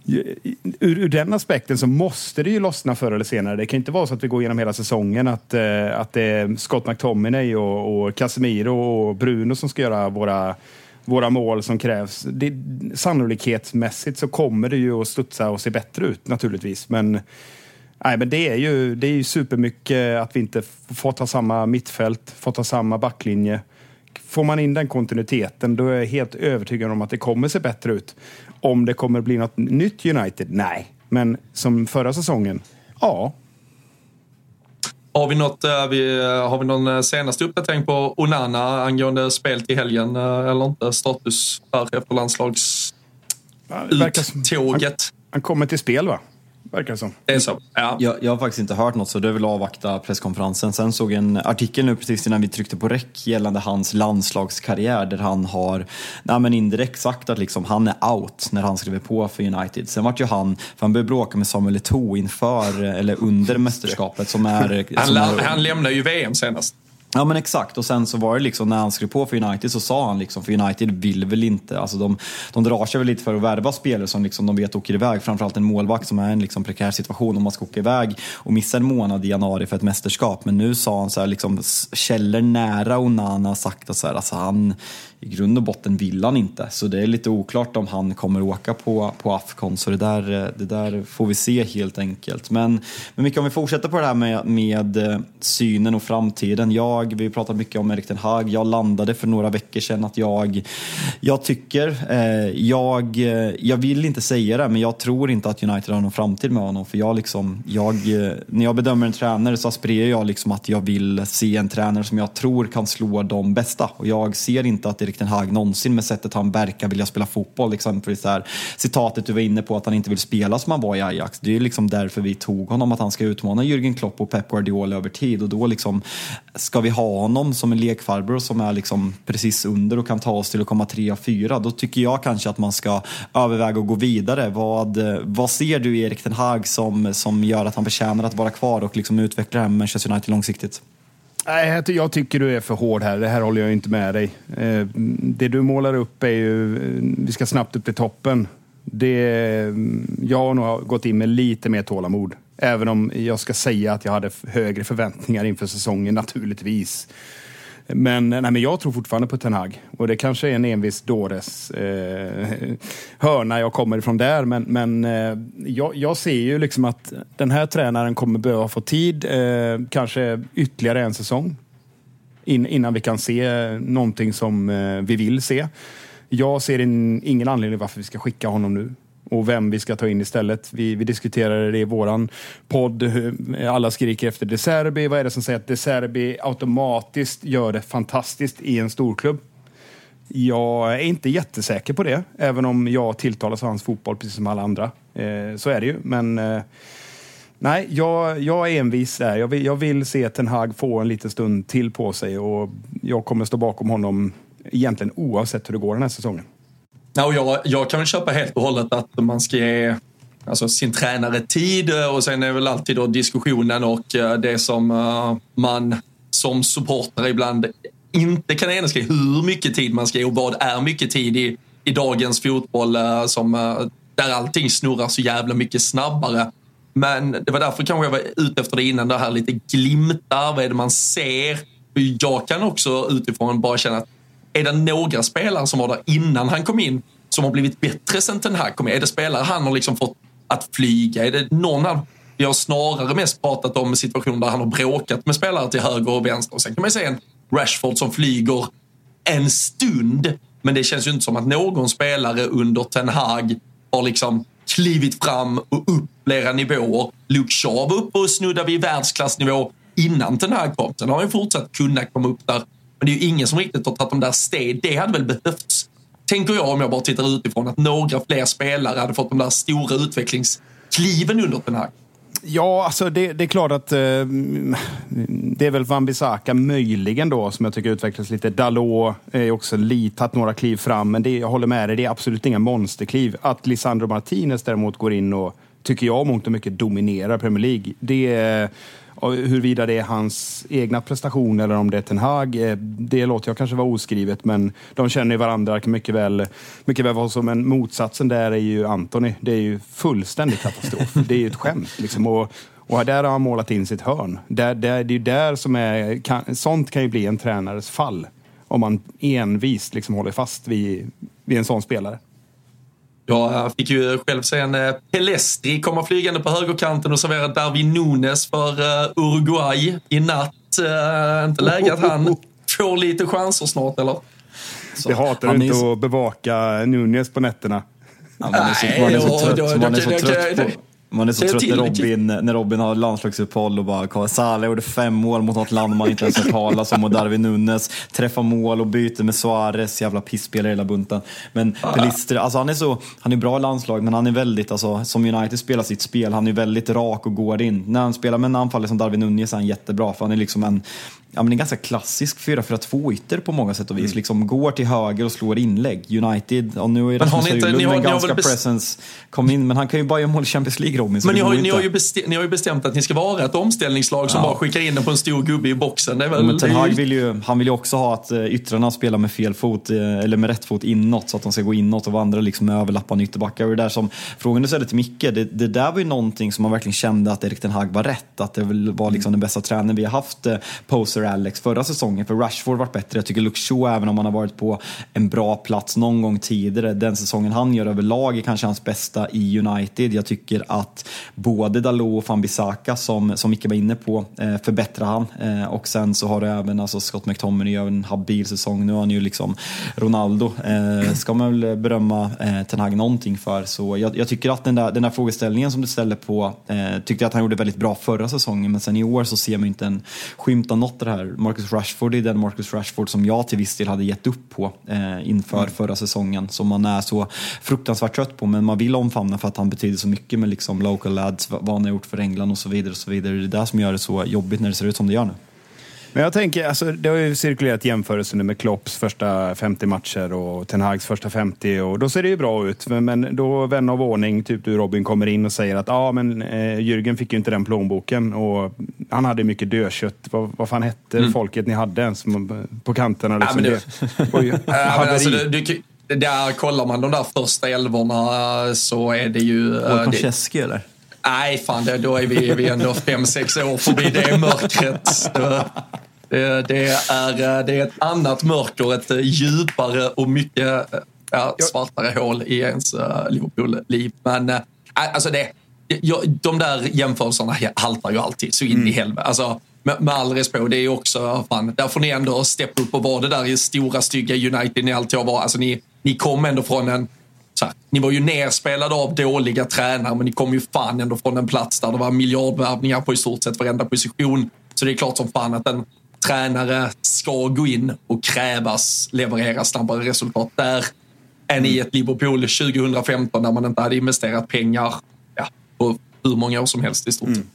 ur, ur, den aspekten så måste det ju lossna förr eller senare. Det kan inte vara så att vi går igenom hela säsongen att, eh, att det är Scott McTominay och, och Casemiro och Bruno som ska göra våra våra mål som krävs. Det, sannolikhetsmässigt så kommer det ju att studsa och se bättre ut naturligtvis. Men Nej, men det är ju, det är ju supermycket att vi inte får ta samma mittfält, får ta samma backlinje. Får man in den kontinuiteten, då är jag helt övertygad om att det kommer se bättre ut. Om det kommer bli något nytt United? Nej. Men som förra säsongen? Ja. Har vi, något, eh, har vi någon eh, senaste uppdatering på Onana angående spel till helgen eh, eller inte? Status här efter landslagsuttåget? Han, han kommer till spel va? Verkar det som. Det är så. Ja. Jag, jag har faktiskt inte hört något så det är väl att avvakta presskonferensen. Sen såg jag en artikel nu precis innan vi tryckte på räck gällande hans landslagskarriär där han har nej, men indirekt sagt att liksom, han är out när han skriver på för United. Sen vart ju han, för han började bråka med Samuel Eto'o inför eller under mästerskapet som är... Han, som la- är han lämnade ju VM senast. Ja men exakt och sen så var det liksom när han skrev på för United så sa han liksom för United vill väl inte, alltså de, de drar sig väl lite för att värva spelare som liksom de vet åker iväg, framförallt en målvakt som är i en liksom prekär situation om man ska åka iväg och missa en månad i januari för ett mästerskap. Men nu sa han så här liksom källor nära Onana har sagt att så här, alltså han i grund och botten vill han inte. Så det är lite oklart om han kommer åka på, på Afcon. Så det där, eh, det där får vi se helt enkelt. Men, men Micke, om vi fortsätter på det här med, med eh, synen och framtiden. Jag, vi pratar pratat mycket om Erik Ten Hag. Jag landade för några veckor sedan att jag, jag tycker, eh, jag, eh, jag vill inte säga det, men jag tror inte att United har någon framtid med honom. För jag liksom, jag, när jag bedömer en tränare så aspirerar jag liksom att jag vill se en tränare som jag tror kan slå de bästa. Och jag ser inte att det Erik Ten Hag någonsin med sättet han verkar vilja spela fotboll. Exempelvis det här citatet du var inne på att han inte vill spela som han var i Ajax. Det är liksom därför vi tog honom, att han ska utmana Jürgen Klopp och Pep Guardiola över tid. Och då liksom, ska vi ha honom som en lekfarbror som är liksom precis under och kan ta oss till att komma trea, fyra, då tycker jag kanske att man ska överväga att gå vidare. Vad, vad ser du i Erik Ten Hag som, som gör att han förtjänar att vara kvar och liksom utveckla det här med Manchester United långsiktigt? Nej, jag tycker du är för hård här. Det här håller jag inte med dig. Eh, det du målar upp är ju, eh, vi ska snabbt upp till toppen. Det, eh, jag har nog gått in med lite mer tålamod. Även om jag ska säga att jag hade högre förväntningar inför säsongen naturligtvis. Men, nej, men jag tror fortfarande på Ten Hag. Och det kanske är en envis dåres eh, hörna jag kommer ifrån där. Men, men eh, jag, jag ser ju liksom att den här tränaren kommer behöva få tid, eh, kanske ytterligare en säsong. In, innan vi kan se någonting som eh, vi vill se. Jag ser in, ingen anledning varför vi ska skicka honom nu och vem vi ska ta in istället. Vi, vi diskuterade det i våran podd. Alla skriker efter De Serbi. Vad är det som säger att De Serbi automatiskt gör det fantastiskt i en storklubb? Jag är inte jättesäker på det, även om jag tilltalas av hans fotboll precis som alla andra. Eh, så är det ju, men eh, nej, jag, jag är envis där. Jag vill, jag vill se Ten Hag få en liten stund till på sig och jag kommer stå bakom honom egentligen oavsett hur det går den här säsongen. Och jag, jag kan väl köpa helt och hållet att man ska ge alltså, sin tränare tid eh, och sen är väl alltid då diskussionen och eh, det som eh, man som supporter ibland inte kan enas kring hur mycket tid man ska ge och vad är mycket tid i, i dagens fotboll som, där allting snurrar så jävla mycket snabbare. Men det var därför kanske jag var ute efter det innan, det här lite glimtar, vad är det man ser? Jag kan också utifrån bara känna att är det några spelare som var där innan han kom in som har blivit bättre sen Ten Hag kom in? Är det spelare han har liksom fått att flyga? Är det någon han... Vi har snarare mest pratat om situationer där han har bråkat med spelare till höger och vänster. Och sen kan man ju se en Rashford som flyger en stund. Men det känns ju inte som att någon spelare under Ten Hag har liksom klivit fram och upp flera nivåer. Luke Shaw var uppe och snuddade vid världsklassnivå innan Ten Hag kom. Sen har han ju fortsatt kunna komma upp där. Men det är ju ingen som riktigt har tagit de där steg. Det hade väl behövts, tänker jag om jag bara tittar utifrån, att några fler spelare hade fått de där stora utvecklingskliven under den här. Ja, alltså det, det är klart att eh, det är väl Van Bissaka möjligen då som jag tycker utvecklas lite. Dalot är också lite tagit några kliv fram, men det, jag håller med dig, det är absolut inga monsterkliv. Att Lisandro Martinez däremot går in och, tycker jag, mångt och mycket dominerar Premier League. Det är, och huruvida det är hans egna prestation eller om det är Ten Hag, eh, det låter jag kanske vara oskrivet, men de känner ju varandra mycket väl, mycket väl vad som, Men motsatsen där är ju Anthony. Det är ju fullständig katastrof. det är ju ett skämt. Liksom. Och, och där har han målat in sitt hörn. Där, där, det är ju där som är, kan, sånt kan ju bli en tränares fall. Om man envist liksom håller fast vid, vid en sån spelare. Jag fick ju själv se en eh, Pelestri komma flygande på högerkanten och servera Darwin Nunes för eh, Uruguay i natt. Eh, Inte läge att han får lite chanser snart, eller? Så det hatar han du inte att bevaka Nunez på nätterna. Ja, man är så, Nej, man är så trött, då- man då är så kan- trött då- på... Man är så Säg trött till, när Robin, när Robin har landslagsuppehåll och bara Salah gjorde fem mål mot något land man inte ens hört talas om och Darwin Nunes träffar mål och byter med Suarez, jävla pisspelare hela bunten. Men Pelister, alltså han är så, han är bra i landslag men han är väldigt, alltså som United spelar sitt spel, han är väldigt rak och går in. När han spelar med en anfallare som Darwin Nunes är han jättebra för han är liksom en ja, men en ganska klassisk 4-4-2-ytter på många sätt och vis. Mm. Liksom går till höger och slår inlägg. United, och nu är Rasmus Höjlund med ganska väl bes- presence kom in, men han kan ju bara göra mål i Champions League Robin. Men ni har, ni, har ju bestämt, ni har ju bestämt att ni ska vara ett omställningslag som Ja. bara skickar in den på en stor gubbe i boxen. Det är väl, men Ten Hag vill ju, han vill ju också ha att eh, yttrarna spelar med fel fot, eh, eller med rätt fot inåt, så att de ska gå inåt och vandra liksom med överlappande ytterbackar. Och det där som, frågan du ställde till Micke, det, det där var ju någonting som man verkligen kände att Erik Ten Hag var rätt. Att det var liksom den bästa tränaren vi har haft, eh, Poser Alex, förra säsongen. För Rashford varit bättre. Jag tycker Luke Shaw, även om han har varit på en bra plats någon gång tidigare, den säsongen han gör överlag är kanske hans bästa i United. Jag tycker att både Dalot och Fambisaka, som, som Micke var inne på, eh, förbättrar han. Eh, och sen så har du även alltså Scott McTominay gör en habil säsong. Nu har han ju liksom Ronaldo. Eh, ska man väl berömma eh, Ten Hag någonting för. Så jag, jag tycker att den där, den där frågeställningen som du ställer på, eh, tyckte jag att han gjorde väldigt bra förra säsongen. Men sen i år så ser man inte en skymt av något av det här. Marcus Rashford är den Marcus Rashford som jag till viss del hade gett upp på eh, inför förra säsongen. Som man är så fruktansvärt trött på. Men man vill omfamna för att han betyder så mycket med liksom local lads, vad han har gjort för England och så vidare. och så vidare. Det är det som gör det så jobbigt när det ser ut som det gör nu. Men jag tänker, alltså, det har ju cirkulerat jämförelser nu med Klopps första 50 matcher och Ten Hags första 50 och då ser det ju bra ut. Men, då vän av ordning, typ du Robin, kommer in och säger att ah, men eh, Jürgen fick ju inte den plånboken och han hade mycket dödkött. Vad, vad fan hette folket ni hade som, på kanterna? Liksom. Mm. Ja, men Ja, alltså, du, du, där kollar man de där första elvorna så är det ju... eh, Håkan det, Chesky eller? nej, fan, det, då är vi, vi är ändå fem, sex år förbi det mörkret. Det, det, är, det är ett annat mörker, ett djupare och mycket eh, ja, svartare hål i ens Liverpool-liv. Men alltså det, de där jämförelserna haltar ju alltid så in i helvete. Alltså, med, med all respekt, det är också, fan, där får ni ändå steppa upp och vara det där i stora stygga United ni alltid har varit. Alltså, ni, ni kom ändå från en så här, ni var ju nerspelade av dåliga tränare, men ni kom ju fan ändå från en plats där det var miljardvärvningar på i stort sett varenda position. Så det är klart som fan att en tränare ska gå in och krävas leverera snabbare resultat. Där än i ett Liverpool 2015 där man inte hade investerat pengar ja, på hur många år som helst i stort. Mm.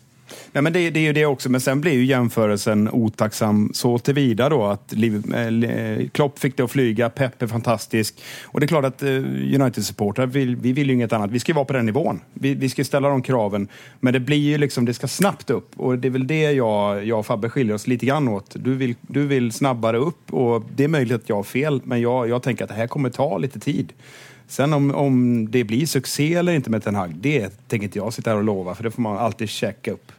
Nej, men det, det är ju det också, men sen blir ju jämförelsen otacksam så tillvida då att Liv, eh, eh Klopp fick det att flyga, Pep är fantastisk. Och det är klart att eh, United-supportrar, vi, vi vill ju inget annat. Vi ska vara på den nivån. Vi, vi ska ställa de kraven. Men det blir ju liksom, det ska snabbt upp. Och det är väl det jag, jag och Fabbe skiljer oss lite grann åt. Du vill, du vill snabbare upp och det är möjligt att jag har fel, men jag, jag tänker att det här kommer ta lite tid. Sen om, om det blir succé eller inte med Ten Hag, det tänker inte jag sitta här och lova, för det får man alltid checka upp.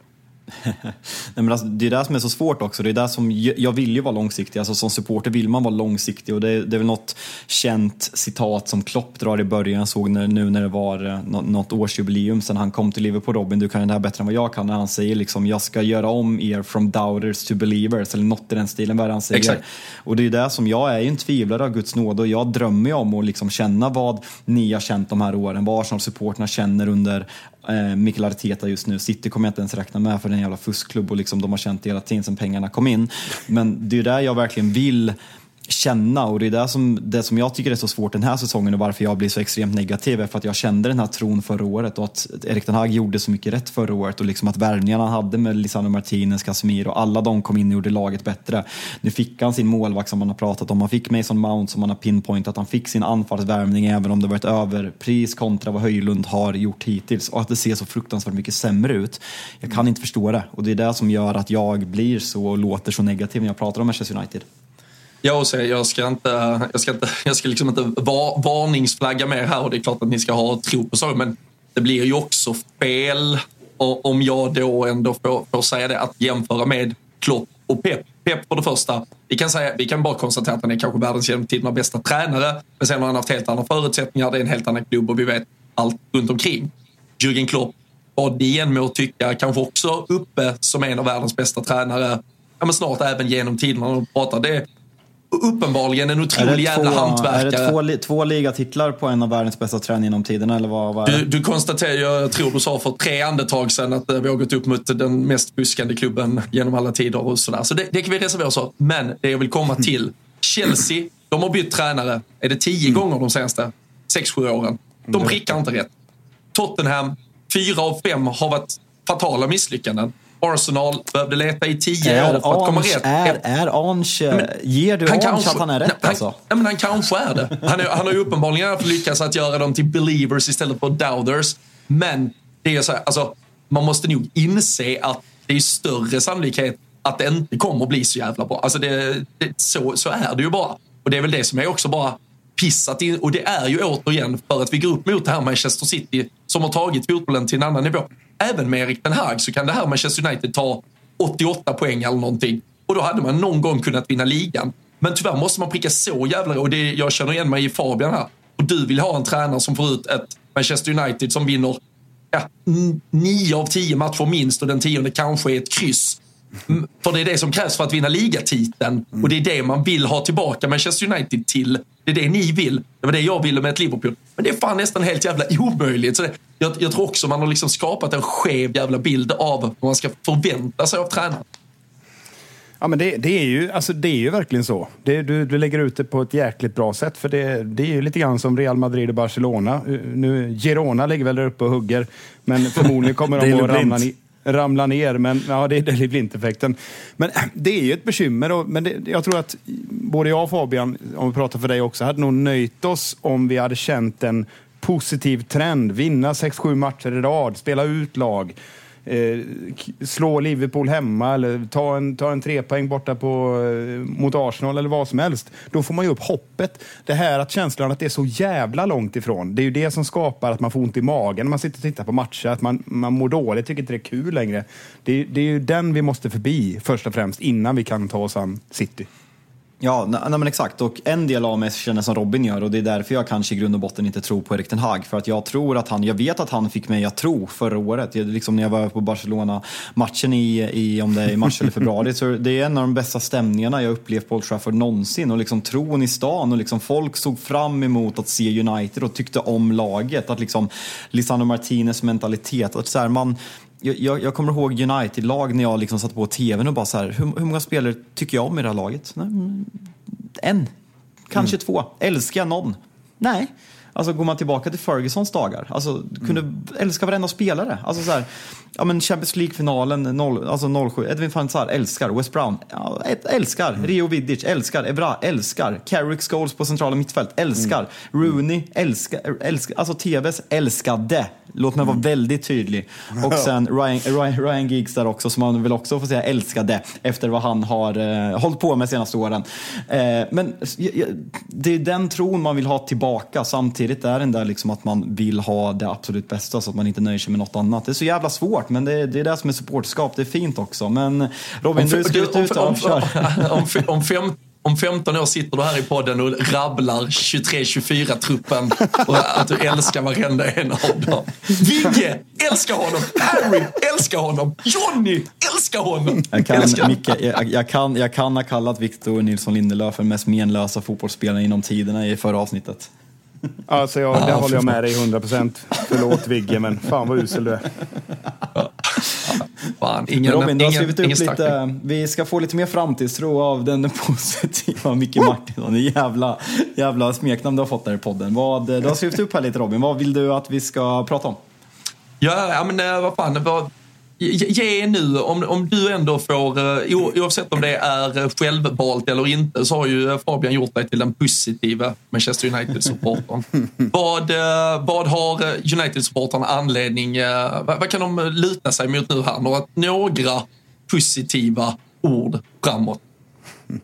Nej, men alltså, det är det som är så svårt också. Det är det som, jag vill ju vara långsiktig. Alltså, som supporter vill man vara långsiktig. Och det, det är väl något känt citat som Klopp drar i början. Jag såg när, nu när det var eh, nå- något årsjubileum sen han kom till Liverpool. Robin, du kan det här bättre än vad jag kan. När han säger liksom, jag ska göra om er from doubters to believers. Eller något i den stilen, vad han säger? Exakt. Och det är det som, jag är ju en tvivlare av Guds nåd och jag drömmer ju om att liksom känna vad ni har känt de här åren. Vad Arsenal-supporterna känner under eh, Mikael Arteta just nu. City kommer jag inte ens räkna med för den jävla fuskklubb och liksom de har känt det hela tiden sedan pengarna kom in. Men det är ju där jag verkligen vill känna och det är det som, det som jag tycker är så svårt den här säsongen och varför jag blir så extremt negativ är för att jag kände den här tron förra året och att Erik den Hag gjorde så mycket rätt förra året och liksom att värvningarna han hade med Lisandro Martinez, Casemiro och alla de kom in och gjorde laget bättre. Nu fick han sin målvakt som man har pratat om, han fick Mason Mount som man har pinpointat, han fick sin anfallsvärvning även om det var ett överpris kontra vad Höjlund har gjort hittills och att det ser så fruktansvärt mycket sämre ut. Jag kan inte förstå det och det är det som gör att jag blir så och låter så negativ när jag pratar om Manchester United. Jag, och säger, jag ska inte, jag ska inte, jag ska liksom inte var, varningsflagga mer här och det är klart att ni ska ha tro på så, men det blir ju också fel och- om jag då ändå får, får säga det, att jämföra med Klopp och Pep. Pep för det första, vi kan, säga, vi kan bara konstatera att han är kanske världens genom tiderna bästa tränare, men sen har han haft helt andra förutsättningar, det är en helt annan klubb och vi vet allt runt omkring. Jürgen Klopp, vad ni än må tycka, kanske också uppe som en av världens bästa tränare, ja, men snart även genom tiderna när de pratar. Det, uppenbarligen en otrolig jävla två, hantverkare. Är det två, två ligatitlar på en av världens bästa tränare genom tiderna eller vad, vad Du, du konstaterar, jag tror du sa för tre andetag sedan att eh, vi har gått upp mot den mest fuskande klubben genom alla tider och sådär. Så det, det kan vi reservera oss för. Men det jag vill komma till. Chelsea, de har bytt tränare, är det tio gånger de senaste sex, sju åren. De prickar inte rätt. Tottenham, fyra av fem har varit fatala misslyckanden. Arsenal behövde leta i tio år för att komma rätt. är, är Ange, Men ger du Ange att han är rätt nej, alltså? Han, nej, men han kanske är det. Han, är, han har ju uppenbarligen lyckats att göra dem till believers istället för doubters. Men det är så här, alltså, man måste nog inse att det är större sannolikhet att det inte kommer bli så jävla bra. Alltså det, det, så, så är det ju bara. Och det är väl det som är också bara pissat in. Och det är ju återigen för att vi går upp mot det här Manchester City som har tagit fotbollen till en annan nivå. Även med Erik Ten Hag så kan det här Manchester United ta 88 poäng eller någonting. Och då hade man någon gång kunnat vinna ligan. Men tyvärr måste man pricka så jävla och det, Jag känner igen mig i Fabian här. Och du vill ha en tränare som får ut ett Manchester United som vinner ja, nio av tio matcher minst och den tionde kanske är ett kryss. För det är det som krävs för att vinna ligatiteln. Och det är det man vill ha tillbaka Manchester United till. Det är det ni vill. Det var det jag ville med ett Liverpool. Men det är fan nästan helt jävla omöjligt. Så det, jag, jag tror också man har liksom skapat en skev jävla bild av vad man ska förvänta sig av tränaren. Ja, men det, det, är ju, alltså, det är ju verkligen så. Det, du, du lägger ut det på ett jäkligt bra sätt. För det, det är ju lite grann som Real Madrid och Barcelona. Nu, Girona ligger väl där uppe och hugger. Men förmodligen kommer de att ramla, ramla ner. Men ja, det är Daley Blind-effekten. Men det är ju ett bekymmer. Och, men det, jag tror att både jag och Fabian, om vi pratar för dig också, hade nog nöjt oss om vi hade känt en positiv trend. Vinna 6-7 matcher i rad, spela ut lag eh, slå Liverpool hemma eller ta en, ta en trepoäng borta på, eh, mot Arsenal eller vad som helst. Då får man ju upp hoppet. Det här att känslan att det är så jävla långt ifrån, det är ju det som skapar att man får ont i magen när man sitter och tittar på matcher. Att man, man mår dåligt, tycker inte det är kul längre. Det, det är ju den vi måste förbi först och främst innan vi kan ta oss an City. Ja, nej, nej, men exakt. Och en del av mig känner som Robin gör och det är därför jag kanske i grund och botten inte tror på Erik Ten Hag. För att jag tror att han, jag vet att han fick mig att tro förra året. Jag, liksom när jag var på Barcelona-matchen i, i, om det är i mars eller februari. Så det är en av de bästa stämningarna jag upplevt på Old Trafford någonsin. Och liksom tron i stan och liksom folk såg fram emot att se United och tyckte om laget. Att liksom Lisandro Martinez mentalitet. Att så här, man, jag, jag, kommer ihåg United-lag när jag liksom satt på tvn och bara så här, hur, hur många spelare tycker jag om i det här laget? Mm, en, kanske två. Älskar jag någon? Nej. Alltså går man tillbaka till Fergusons dagar, alltså kunde älska varenda spelare. Alltså så här, ja men Champions League-finalen alltså 07, Edwin van Sar, älskar. West Brown, ja, älskar. Rio Vidic, älskar. Evra, älskar. Carrick Scholes på centrala mittfält, älskar. Rooney, älskar. älskar. Alltså TVs älskade. Låt mig vara väldigt tydlig. Och sen Ryan, Ryan, Ryan Giggs där också, som man vill också få säga älskade efter vad han har eh, hållit på med senaste åren. Eh, men det är den tron man vill ha tillbaka. Samtidigt är den där liksom att man vill ha det absolut bästa så att man inte nöjer sig med något annat. Det är så jävla svårt, men det, det är det som är supporterskap. Det är fint också. Men Robin, du ska ut om, om, och kör. om, om, fem, om 15 år sitter du här i podden och rabblar 23-24-truppen och att du älskar varenda en av dem. Vigge, älskar honom! Harry, älskar honom! Johnny, älskar honom! Jag kan, älskar. Micke, jag, jag, kan, jag kan ha kallat Victor Nilsson Lindelöf för den mest menlösa fotbollsspelaren inom tiderna i förra avsnittet. Alltså, jag, det håller jag med dig 100 procent. Förlåt Vigge, men fan vad usel du är. Fan, ingen, Robin, du har ingen, skrivit upp ingen lite, vi ska få lite mer framtidstro av den positiva Micke Martinsson. Det jävla, jävla smeknamn du har fått där i podden. Vad, du har skrivit upp här lite Robin, vad vill du att vi ska prata om? Ja, ja men eh, vad fan. Vad, ge, nu, om, om du ändå får, eh, oavsett om det är eh, självvalt eller inte, så har ju eh, Fabian gjort dig till den positiva Manchester United-supportern. vad, vad har United-supportrarna anledning, vad, vad kan de luta sig mot nu här? Några, några positiva ord framåt.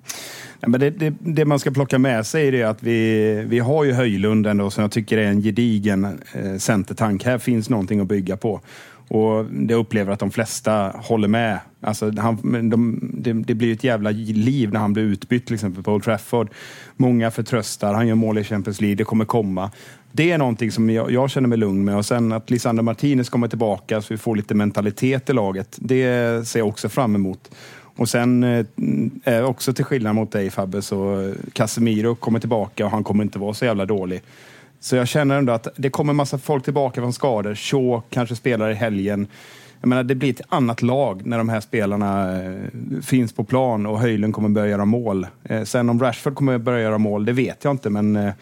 Men det, det, det man ska plocka med sig är det att vi, vi har ju Höjlund ändå som jag tycker är en gedigen eh, centertank. Här finns någonting att bygga på. Och det upplever att de flesta håller med. Alltså, han, de, det, det blir ett jävla liv när han blir utbytt till exempel på Old Trafford. Många förtröstar, han gör mål i Champions League, det kommer komma. Det är någonting som jag, jag känner mig lugn med. Och sen att Lisandro Martinez kommer tillbaka så vi får lite mentalitet i laget. Det ser jag också fram emot. Och sen, eh, eh också till skillnad mot dig Fabbe, så Casemiro kommer tillbaka och han kommer inte vara så jävla dålig. Så jag känner ändå att det kommer massa folk tillbaka från skador. Shaw kanske spelar i helgen. Jag menar, det blir ett annat lag när de här spelarna eh, finns på plan och Höjlund kommer börja göra mål. Eh, sen om Rashford kommer börja göra mål, det vet jag inte, men eh,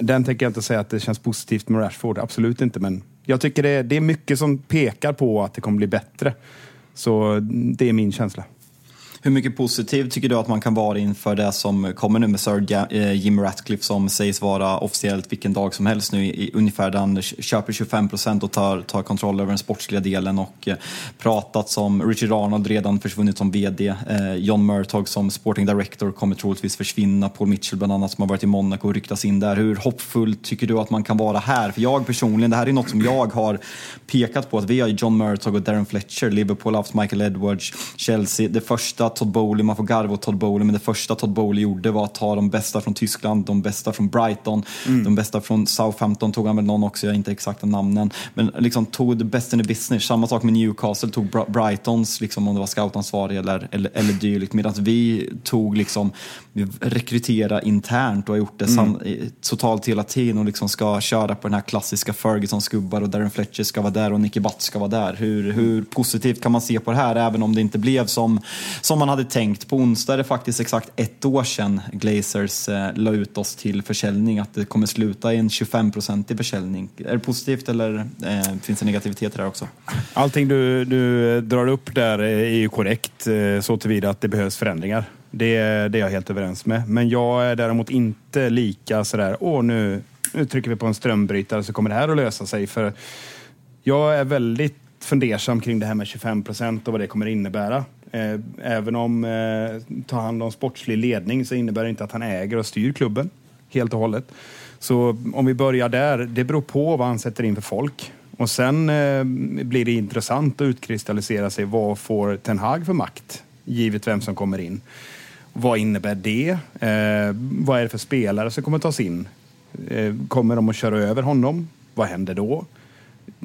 den tänker jag inte säga att det känns positivt med Rashford. Absolut inte, men jag tycker det, det är mycket som pekar på att det kommer bli bättre. Så mm, det är min känsla. Hur mycket positiv tycker du att man kan vara inför det som kommer nu med Sir eh, Jim Ratcliffe som sägs vara officiellt vilken dag som helst nu i ungefär där han köper 25 procent och tar, tar kontroll över den sportsliga delen och eh, pratat som Richard Arnold redan försvunnit som VD, eh, John Murtog som sporting director kommer troligtvis försvinna, Paul Mitchell bland annat som har varit i Monaco och ryktas in där. Hur hoppfull tycker du att man kan vara här? För jag personligen, det här är något som jag har pekat på att vi har John Murtog och Darren Fletcher, Liverpool har haft Michael Edwards, Chelsea, det första Todd Bowley, man får garva åt Todd Bowley, men det första Todd Bowley gjorde var att ta de bästa från Tyskland, de bästa från Brighton, mm. de bästa från Southampton tog han väl någon också, jag har inte exakta namnen, men liksom tog best in the business. Samma sak med Newcastle, tog Brightons, liksom om det var scoutansvarig eller, eller, eller dylikt, medan vi tog liksom, rekrytera internt och har gjort det mm. totalt hela tiden och liksom ska köra på den här klassiska Ferguson-skubbar och Darren Fletcher ska vara där och Nicky Butt ska vara där. Hur, hur positivt kan man se på det här, även om det inte blev som, som man hade tänkt. På onsdag är det faktiskt exakt ett år sedan Glazers eh, la ut oss till försäljning, att det kommer sluta i en 25-procentig försäljning. Är det positivt eller eh, finns det negativitet där också? Allting du, du drar upp där är ju korrekt eh, så tillvida att det behövs förändringar. Det, det är jag helt överens med. Men jag är däremot inte lika sådär, åh nu, nu trycker vi på en strömbrytare så kommer det här att lösa sig. För jag är väldigt fundersam kring det här med 25 procent och vad det kommer innebära. Eh, även om eh, tar hand om sportslig ledning så innebär det inte att han äger och styr klubben helt och hållet. Så om vi börjar där, det beror på vad han sätter in för folk. Och sen eh, blir det intressant att utkristallisera sig vad får Ten Hag för makt, givet vem som kommer in. Vad innebär det? Eh, vad är det för spelare som kommer tas in? Eh, kommer de att köra över honom? Vad händer då?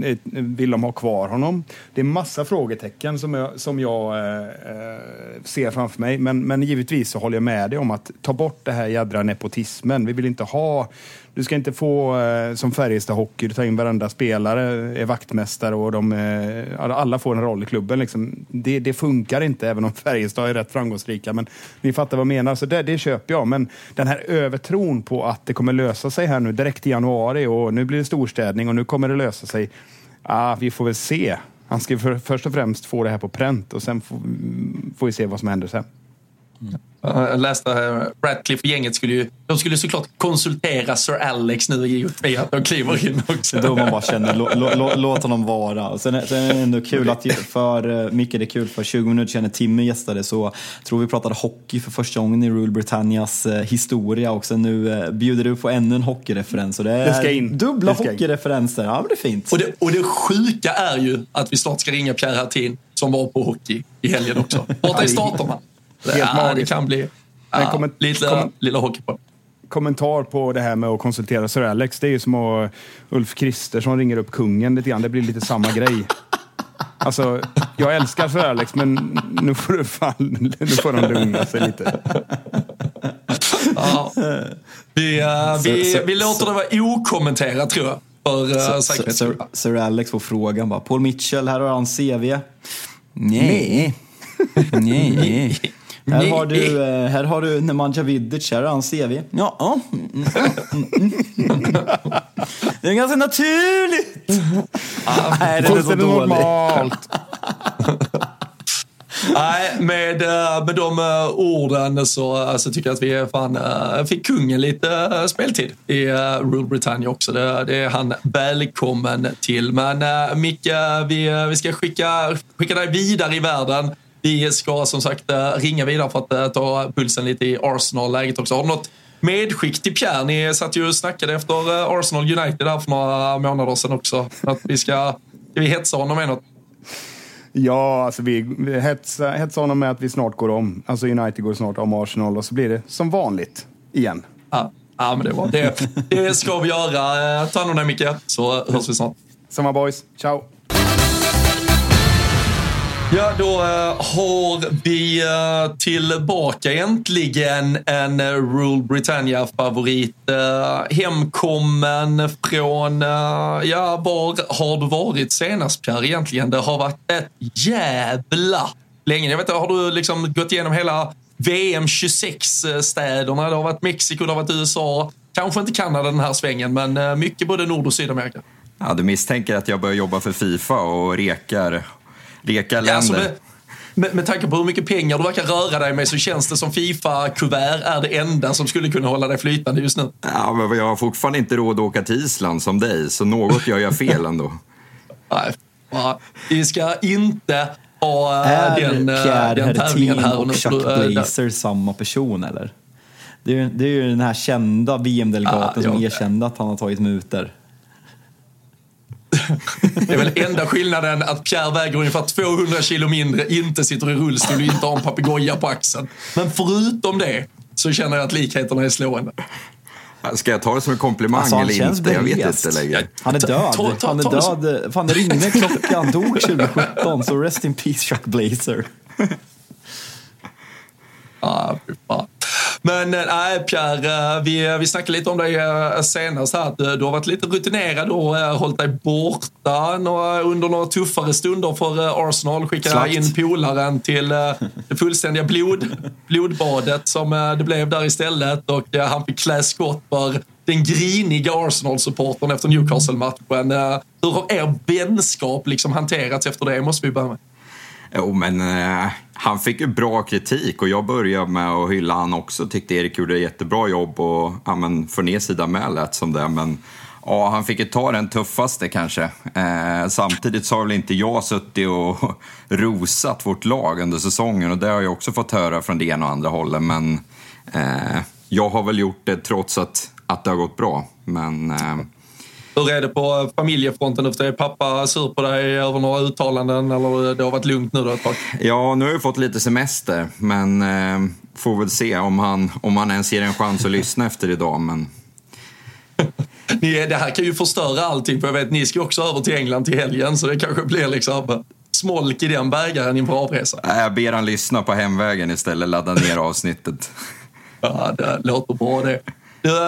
Eh, vill de ha kvar honom? Det är massa frågetecken som jag, som jag eh, eh, ser framför mig. Men, men givetvis så håller jag med dig om att ta bort det här jädra nepotismen. Vi vill inte ha du ska inte få eh, som Färjestad Hockey, du tar in varenda spelare, är vaktmästare och de, eh, alla får en roll i klubben. Liksom. Det, det, funkar inte, även om Färjestad är rätt framgångsrika. Men ni fattar vad jag menar, så det, det köper jag. Men den här övertron på att det kommer lösa sig här nu direkt i januari och nu blir det storstädning och nu kommer det lösa sig. Ah, vi får väl se. Han ska för, först och främst få det här på pränt och sen får, får vi se vad som händer sen. Mm. Jag läste att Radcliffe och gänget skulle ju, de skulle såklart konsultera Sir Alex nu i att de kliver in också. Då man bara känner, låt lå, lå, honom vara. Sen, sen är det ändå kul att, för Micke det är kul, för 20 minuter sedan när Timmy gästade så tror vi pratade hockey för första gången i Rule Britannias eh, historia och sen nu eh, bjuder du på ännu en hockeyreferens. Och det är det ska in. dubbla hockeyreferenser. Ja, men det är fint. Och det, och det sjuka är ju att vi snart ska ringa Pierre Hertin som var på hockey i helgen också. Borta i staterna. Helt ja, magiskt. det kan bli ja, komment- lite, kom- lilla hockey på kommentar på det här med att konsultera Sir Alex. Det är ju som att Ulf Kristersson ringer upp kungen lite grann. Det blir lite samma grej. Alltså, jag älskar Sir Alex, men nu får, du fan, nu får de lugna sig lite. Ja. Vi, uh, vi, vi låter det vara okommenterat tror jag. För, uh, Sir, Sir, Sir, Alex får frågan bara. Paul Mitchell, här har han CV. Nej. Nej. Här har du, eh, här har du Nemanja Vidic, här har han CV. Ja, ja. Det är ganska naturligt. Nej, det är så normalt. Nej, med, eh, med de eh, orden så, så tycker jag att vi fan, fick kungen lite speltid i Rule Britannia också. Det, det är han välkommen till. Men Micke, vi, vi ska skicka, skicka dig vidare i världen. Vi ska som sagt eh, ringa vidare för att eh, ta pulsen lite i Arsenal-läget också. Har du något medskick till Pierre? Ni satt ju och snackade efter eh, Arsenal United där för några månader sedan också. Att vi ska, ska vi hetsa honom med något? Ja, alltså vi hetsar, hetsar honom med att vi snart går om. Alltså United går snart om Arsenal och så blir det som vanligt igen. Ja, ja men det var det. Det ska vi göra. Ta hand om dig Micke, så hörs vi snart. Samma boys. Ciao! Ja, då eh, har vi eh, tillbaka äntligen en eh, Rule Britannia-favorit. Hemkommen från, ja, var har du varit senast Pierre egentligen? Det har varit ett jävla länge. Jag vet inte, har du liksom gått igenom hela VM 26-städerna? Det har varit Mexiko, det har varit USA. Kanske inte Kanada den här svängen, men mycket både Nord och Sydamerika. Ja, du misstänker att jag börjar jobba för Fifa och rekar Leka länder. Ja, alltså med, med, med tanke på hur mycket pengar du verkar röra dig med så känns det som Fifa-kuvert är det enda som skulle kunna hålla dig flytande just nu. Ja, men jag har fortfarande inte råd att åka till Island som dig, så något gör jag fel ändå. Nej, vi ska inte ha äh, är den, äh, Pierre den tävlingen här. och Chuck Blazer samma person eller? Det är, det är ju den här kända VM-delegaten ah, som erkände att han har tagit muter. Det är väl enda skillnaden att Pierre väger ungefär 200 kilo mindre, inte sitter i rullstol och inte har en papegoja på axeln. Men förutom det så känner jag att likheterna är slående. Ska jag ta det som en komplimang alltså, eller inte? Jag vet inte längre. Han är död. Ta, ta, ta, han är död. Fan, det ringde klockan. Dog 2017. Så rest in peace Chuck Blazer. ah, men eh, nej, Pierre, eh, vi, vi snackade lite om dig eh, senast här, att du har varit lite rutinerad och hållit dig borta under några tuffare stunder för Arsenal. Skickade in polaren till det fullständiga blod, blodbadet som det blev där istället och han fick klä skott för den griniga Arsenal-supportern efter Newcastle-matchen. Hur har er vänskap liksom hanterats efter det, måste vi börja med. Jo, men eh, han fick ju bra kritik och jag började med att hylla han också. Tyckte Erik gjorde ett jättebra jobb och ja, men, för ner sida med lät som det. Men ja, han fick ju ta den tuffaste kanske. Eh, samtidigt så har väl inte jag suttit och rosat vårt lag under säsongen och det har jag också fått höra från det ena och andra hållet. Men eh, jag har väl gjort det trots att, att det har gått bra. Men eh, hur är det på familjefronten? Är pappa sur på dig över några uttalanden eller det har varit lugnt nu då ett tag? Ja, nu har jag fått lite semester, men eh, får väl se om han, om han ens ger en chans att lyssna efter idag. Men... ni, det här kan ju förstöra allting, för jag vet ni ska också över till England till helgen, så det kanske blir liksom smolk i den bägaren inför avresa. Jag ber han lyssna på hemvägen istället, ladda ner avsnittet. ja, det låter bra det.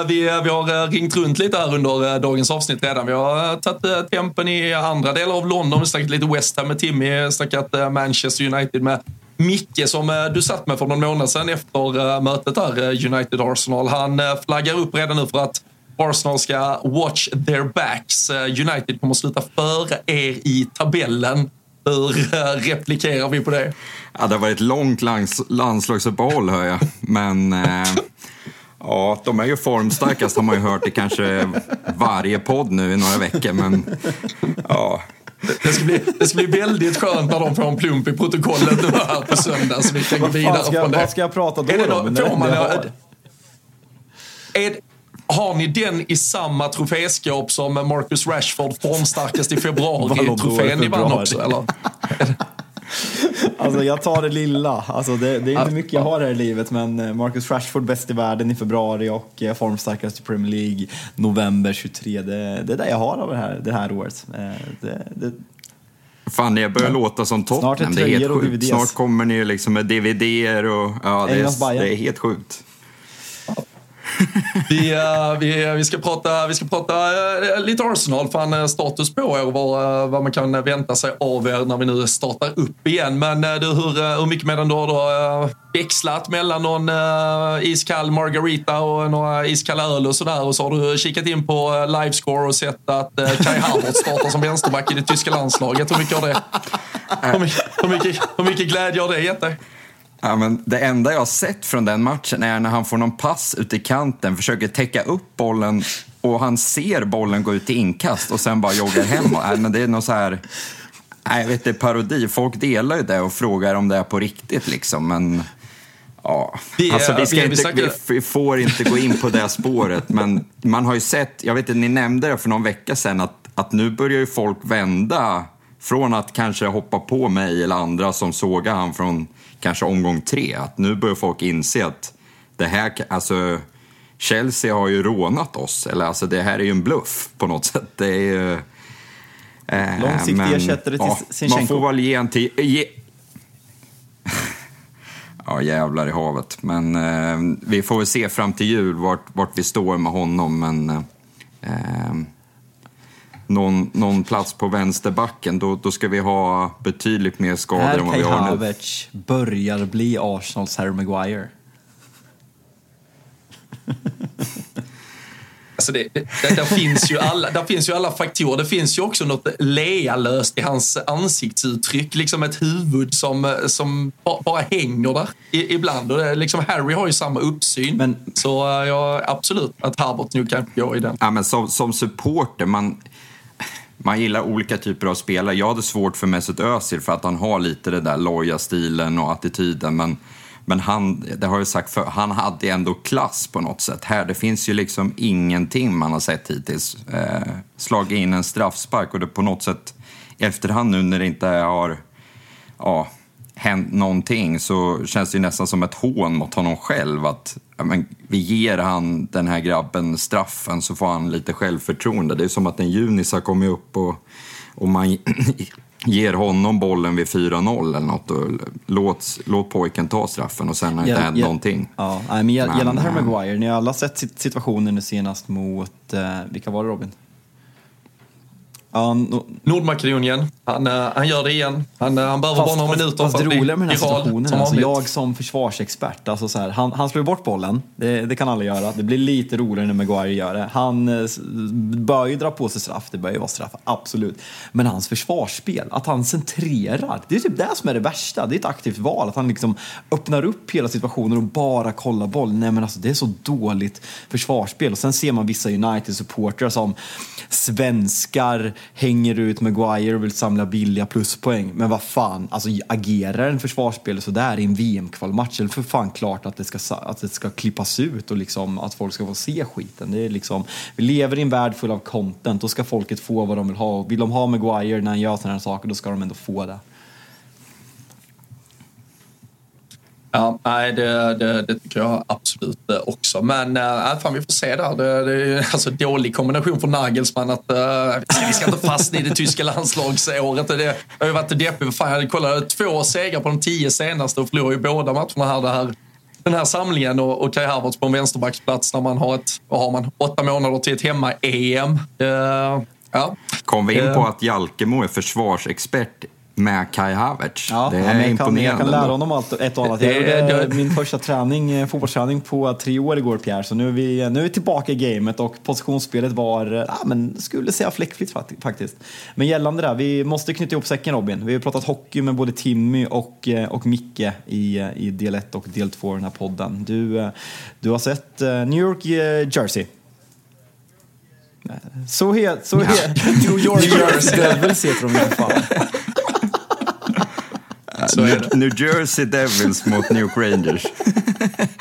Vi, vi har eh, ringt runt lite här under eh, dagens avsnitt redan. Vi har eh, tagit tempen i andra delar av London. Vi har snackat lite West Ham med Timmy, snackat Manchester United med Micke som du satt med för någon månad sedan efter mötet där, United-Arsenal. Han flaggar upp redan nu för att Arsenal ska watch their backs. United kommer att sluta före er i tabellen. Hur replikerar vi på det? Ja, det har varit ett långt lands landslagsuppehåll hör jag. Men eh, Ja, de är ju formstarkast har man ju hört i kanske varje podd nu i några veckor. Men ja, det ska, bli, det ska bli väldigt skönt när de får en plump i protokollet nu här på söndag så vi kan gå vidare ska, från det. Vad ska jag prata då? Är då, då? man, är, är, har ni den i samma troféskåp som Marcus Rashford formstarkast i februari-trofén ni vann också? Eller? Alltså jag tar det lilla. Alltså det, det är inte mycket jag har här i livet men eh, Marcus Rashford bäst i världen i februari och eh, formstarkast i Premier League november 23. Det, det är det jag har av det här, det här året. Eh, det, det, Fan, jag börjar ja. låta som Tottenham. Det är helt sjukt. Snart kommer ni liksom med DVD-er och ja, det är, det är helt sjukt vi, uh, vi, vi, ska prata, vi ska prata uh, lite Arsenal, fan uh, status på er och vad, vad man kan vänta sig av er när vi nu startar upp igen. Men du, hur, hur mycket medan du har då växlat mellan någon iskall margarita och några iskalla öl och sådär och så har du kikat in på livescore och sett att Kai Havertz startar som vänsterback i det tyska landslaget. Hur mycket har det, hur mycket, hur mycket, hur mycket glädje har det gett dig? Ja, men det enda jag har sett från den matchen är när han får någon pass ut i kanten, försöker täcka upp bollen och han ser bollen gå ut i inkast och sen bara joggar hem. Nej, men det är något så här... Nej, jag vet är parodi. Folk delar ju det och frågar om det är på riktigt liksom, men... Ja, vi, alltså, vi, ska inte, vi, får inte gå in på det spåret, men man har ju sett, jag vet inte, ni nämnde det för någon vecka sedan, att, att nu börjar ju folk vända från att kanske hoppa på mig eller andra som sågar han från kanske omgång tre. Att nu börjar folk inse att det här, alltså Chelsea har ju rånat oss. Eller alltså det här är ju en bluff på något sätt. Det är ju... Eh, Långsiktig ersättare till ja, Sinchenko. Man får väl ge en till... Ge, ja, jävlar i havet. Men eh, vi får väl se fram till jul vart, vart vi står med honom. Men eh, någon, någon plats på vänsterbacken, då, då ska vi ha betydligt mer skador Är än vad vi har nu. Havertz börjar bli Arsenals Harry Maguire? Alltså det, det, där, finns ju alla, där finns ju alla faktorer. Det finns ju också något lealöst i hans ansiktsuttryck. Liksom ett huvud som, som bara, hänger där ibland. Och det, är liksom Harry har ju samma uppsyn. Men- Så ja, absolut att Herbert nu kan gå i den. Ja, men som, som supporter, man, man gillar olika typer av spelare. Jag hade svårt för Mesut Özil för att han har lite den där loja stilen och attityden. Men, men han, det har jag sagt för, han hade ändå klass på något sätt. Här, det finns ju liksom ingenting man har sett hittills. Eh, slagit in en straffspark och det på något sätt i efterhand nu när det inte har ja, hänt någonting så känns det ju nästan som ett hån mot honom själv. Att ja, men, vi ger han den här grabben straffen så får han lite självförtroende. Det är som att en junis har kommit upp och, och man ger honom bollen vid 4-0 eller något och låt, låt pojken ta straffen och sen har det inte hänt någonting. Ja, men gäll- Men, gällande Harry eh, Maguire, ni har alla sett sit- situationen nu senast mot, eh, vilka var det Robin? Ja, no, Nordmakedonien, han, eh, han gör det igen. Han, eh, han behöver bara några minuter fast för det att bli med den här situationen som alltså, jag som försvarsexpert, alltså så här, han, han slår bort bollen, det, det kan alla göra. Det blir lite roligare när Maguire gör det. Han eh, bör ju dra på sig straff, det bör ju vara straff, absolut. Men hans försvarsspel, att han centrerar, det är typ det som är det värsta. Det är ett aktivt val, att han liksom öppnar upp hela situationen och bara kollar boll. Nej men alltså det är så dåligt försvarsspel. Och sen ser man vissa United-supportrar som svenskar hänger ut Maguire och vill samla billiga pluspoäng. Men vad fan, alltså agerar en försvarsspelare sådär i en VM-kvalmatch, eller för fan klart att det, ska, att det ska klippas ut och liksom att folk ska få se skiten. Det är liksom, vi lever i en värld full av content, då ska folket få vad de vill ha. Och Vill de ha Maguire när han gör sådana här saker, då ska de ändå få det. Ja, nej, det, det, det tycker jag absolut eh, också. Men äh, fan, vi får se där. Det, det är alltså dålig kombination för Nagelsmann att äh, vi ska inte fastna i det tyska landslagsåret. Det har ju varit deppigt. Fan, jag kollat två segrar på de tio senaste och förlorade ju båda matcherna här. Det här den här samlingen och, och Kai Havertz på en vänsterbacksplats när man har ett, vad har man, åtta månader till ett hemma-EM. Eh, ja. Kom vi in Eh. på att Jalkemo är försvarsexpert med Kai Havertz? Ja, det är ja, jag, kan, imponerande. jag kan lära honom allt, ett och annat. Jag gjorde min första träning, eh, fotbollsträning på tre år igår Pierre, så nu är vi, nu är vi tillbaka i gamet och positionsspelet var, eh, ja, men skulle säga fläckfritt fakt- faktiskt. Men gällande det, här, vi måste knyta ihop säcken Robin. Vi har pratat hockey med både Timmy och, eh, och Micke i, eh, i del 1 och del 2 av den här podden. Du, eh, du har sett eh, New York eh, Jersey. Så het, så het. New York Jersey Devils heter de i alla fall. Så det. New Jersey Devils mot New York Rangers.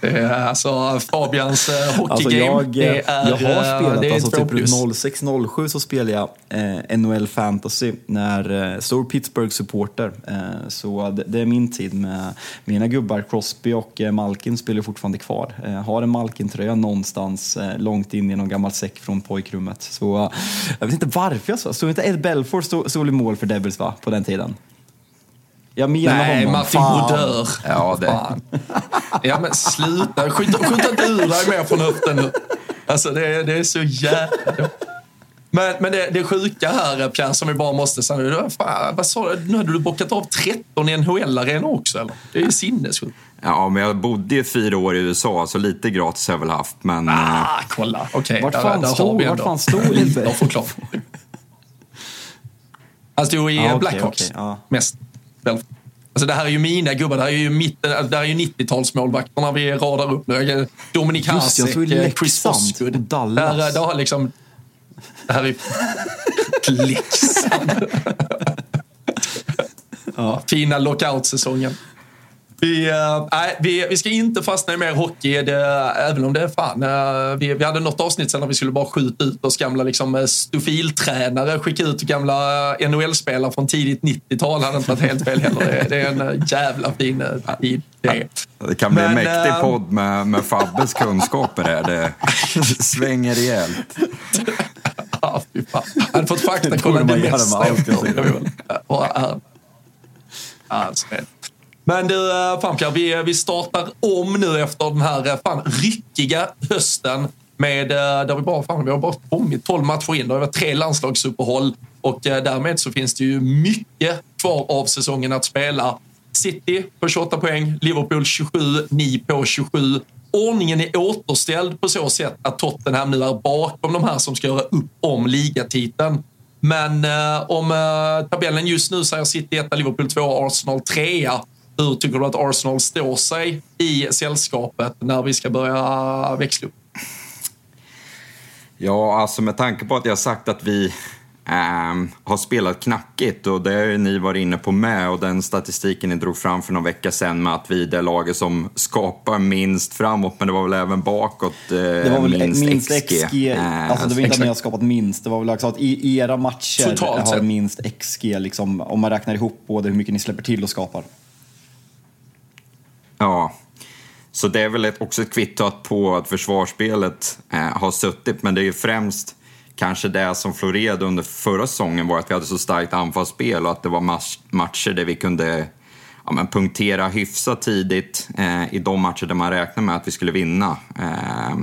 Det är alltså Fabians eh, Alltså hockeygame. jag, det är, jag har spelat, det är alltså typ plus. 06-07 så spelade jag eh, NHL Fantasy när eh, stor Pittsburgh-supporter. Eh, så det, det är min tid med mina gubbar. Crosby och eh, Malkin spelar fortfarande kvar. Eh, har en Malkin-tröja någonstans eh, långt in i någon gammal säck från pojkrummet. Så eh, jag vet inte varför jag sa, stod inte Ed Belfour stod, stod i mål för Devils va, på den tiden? Jag menar Nej, honom. Martin. Brodeur. Ja, det- Fan. Ja, men sluta. Skjuta inte ur dig mer från höften nu. Alltså, det, är- det är så jävla... Men, men det, det sjuka här, Pierre, som vi bara måste säga Fan, vad sa du? Nu hade du bockat av 13 i NHL-arenor också, eller? Det är ju sinnessjukt. Ja, men jag bodde ju fyra år i USA, så lite gratis har jag väl haft. Men eh, Ah, kolla. Okej, Vart där- fan där har stod- vi vart fan stod lite det? att förklara. Han stod i Ja, okej, Blackhawks okej, ja. mest. Alltså det här är ju mina gubbar. Det här är ju, mitten, det här är ju 90-talsmålvakterna vi radar upp nu. Dominik Hasek, eh, Chris Osgood. och Dallas. Det här, det har liksom... Det här är... Leksand. ja, fina lockout-säsongen. Vi, nej, vi, vi ska inte fastna i mer hockey, det, även om det är fan. eh, vi, vi hade något avsnitt sen när vi skulle bara skjuta ut oss gamla liksom, eh, stofiltränare, skicka ut gamla NHL-spelare från tidigt 90-tal. hade inte varit helt fel heller. Det, det är en jävla fin tid. Det. kan bli en Men, mäktig eh, podd med, med Fabbes kunskaper här. Det svänger rejält. Ja, fy fan. Jag hade fått faktakolla det mesta. Men du, eh, fan Pierre, vi, eh, vi startar om nu efter den här eh, fan ryckiga hösten med, eh, där vi bara, fan, vi har bara kommit 12 matcher in. Det har varit tre landslagsuppehåll och därmed så finns det ju mycket kvar av säsongen att spela. City på 28 poäng, Liverpool 27, ni på 27. Ordningen är återställd på så sätt att Tottenham nu är bakom de här som ska göra upp om ligatiteln. Men eh, om eh, tabellen just nu säger City 1, Liverpool 2, Arsenal 3. Hur tycker du att Arsenal står sig i sällskapet när vi ska börja växla upp? Ja, alltså med tanke på att jag sagt att vi Um, har spelat knackigt och det har ni varit inne på med och den statistiken ni drog fram för någon vecka sedan med att vi är det laget som skapar minst framåt men det var väl även bakåt uh, Det var väl minst, minst XG. XG. Uh, alltså det var inte att ni har skapat minst, det var väl också att i era matcher Totalt har minst XG liksom, om man räknar ihop både hur mycket ni släpper till och skapar. Ja, så det är väl ett, också ett kvitto på att försvarsspelet eh, har suttit men det är ju främst kanske det som florerade under förra säsongen var att vi hade så starkt anfallsspel och att det var matcher där vi kunde ja, men punktera hyfsat tidigt eh, i de matcher där man räknade med att vi skulle vinna. Eh,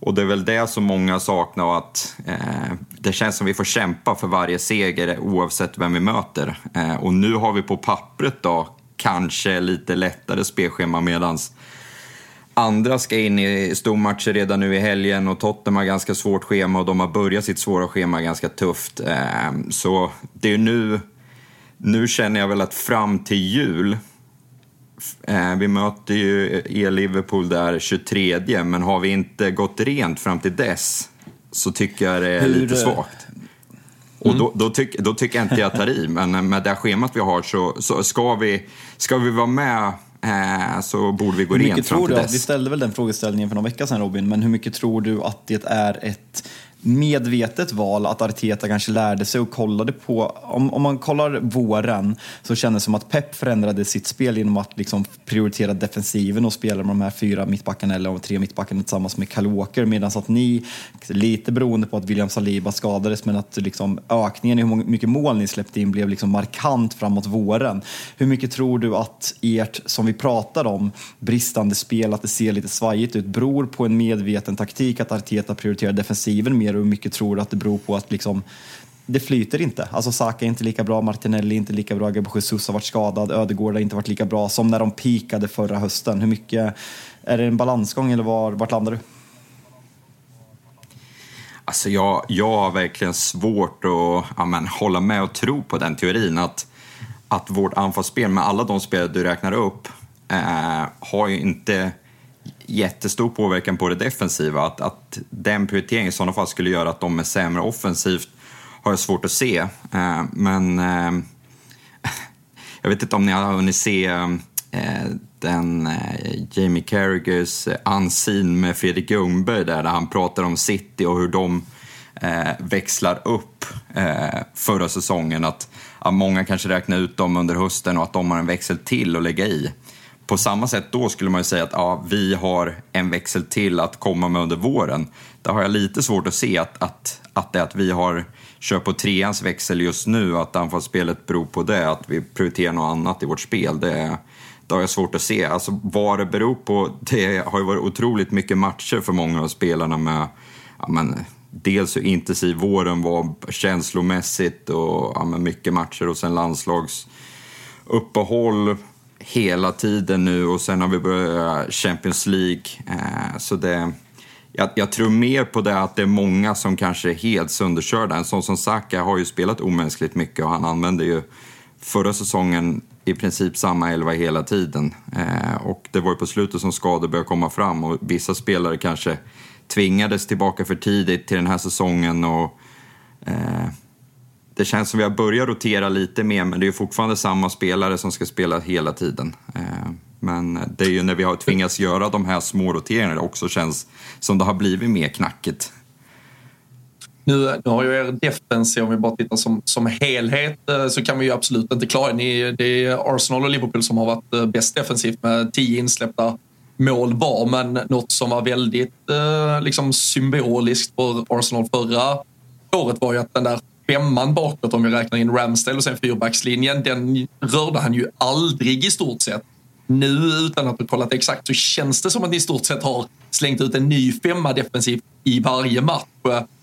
och det är väl det som många saknar och att eh, det känns som vi får kämpa för varje seger oavsett vem vi möter. Eh, och nu har vi på pappret då kanske lite lättare spelschema medans Andra ska in i stormatcher redan nu i helgen och Tottenham har ganska svårt schema och de har börjat sitt svåra schema ganska tufft. Ehm, så det är nu, nu känner jag väl att fram till jul, eh, vi möter ju er Liverpool där 23, men har vi inte gått rent fram till dess så tycker jag det är Hur, lite svagt. Och då, då, tyck, då tycker jag inte jag tar i, men med det schemat vi har så, så ska, vi, ska vi vara med Eh, så borde vi gå rent fram till dess. Vi ställde väl den frågeställningen för någon vecka sedan Robin, men hur mycket tror du att det är ett medvetet val att Arteta kanske lärde sig och kollade på, om, om man kollar våren så kändes det som att Pep förändrade sitt spel genom att liksom prioritera defensiven och spela med de här fyra mittbackarna eller de tre mittbackarna tillsammans med Kalåker medan att ni, lite beroende på att William Saliba skadades, men att liksom ökningen i hur mycket mål ni släppte in blev liksom markant framåt våren. Hur mycket tror du att ert, som vi pratar om, bristande spel, att det ser lite svajigt ut, beror på en medveten taktik att Arteta prioriterar defensiven mer och hur mycket tror du att det beror på att liksom, det flyter inte. Alltså Saka är inte lika bra, Martinelli är inte lika bra, Gabriel Jesus har varit skadad, Ödegård har inte varit lika bra som när de pikade förra hösten. Hur mycket, är det en balansgång eller var, vart landar du? Alltså jag, jag har verkligen svårt att ja, men, hålla med och tro på den teorin att, att vårt anfallsspel med alla de spelare du räknar upp eh, har ju inte jättestor påverkan på det defensiva. Att, att den prioriteringen i sådana fall skulle göra att de är sämre offensivt har jag svårt att se. Eh, men eh, jag vet inte om ni har hunnit se eh, den eh, Jamie Carragers eh, unseen med Fredrik Ljungberg där, där han pratar om City och hur de eh, växlar upp eh, förra säsongen. Att, att många kanske räknar ut dem under hösten och att de har en växel till att lägga i på samma sätt då skulle man ju säga att ja, vi har en växel till att komma med under våren. Där har jag lite svårt att se att, att, att det att vi har kör på treans växel just nu, att anfallsspelet beror på det, att vi prioriterar något annat i vårt spel. Det, det har jag svårt att se. Alltså, vad det beror på, det har ju varit otroligt mycket matcher för många av spelarna med ja, men, dels hur intensiv våren var känslomässigt och ja, men, mycket matcher och sen landslagsuppehåll hela tiden nu och sen har vi börjat Champions League. Eh, så det, jag, jag, tror mer på det att det är många som kanske är helt sönderkörda. En sån som Saka har ju spelat omänskligt mycket och han använde ju förra säsongen i princip samma elva hela tiden. Eh, och det var ju på slutet som skador började komma fram och vissa spelare kanske tvingades tillbaka för tidigt till den här säsongen. och eh, det känns som vi har börjat rotera lite mer, men det är fortfarande samma spelare som ska spela hela tiden. Eh, men det är ju när vi har tvingats göra de här små roteringarna det också känns som det har blivit mer knackigt. Nu, nu har ju er defensiv, om vi bara tittar som, som helhet, eh, så kan vi ju absolut inte klara ni, Det är Arsenal och Liverpool som har varit eh, bäst defensivt med tio insläppta mål var, men något som var väldigt liksom, symboliskt för Arsenal förra året var ju att den där femman bakåt om vi räknar in Ramsdale och sen fyrbackslinjen, den rörde han ju aldrig i stort sett. Nu utan att ha kollat exakt så känns det som att ni i stort sett har slängt ut en ny femma defensivt i varje match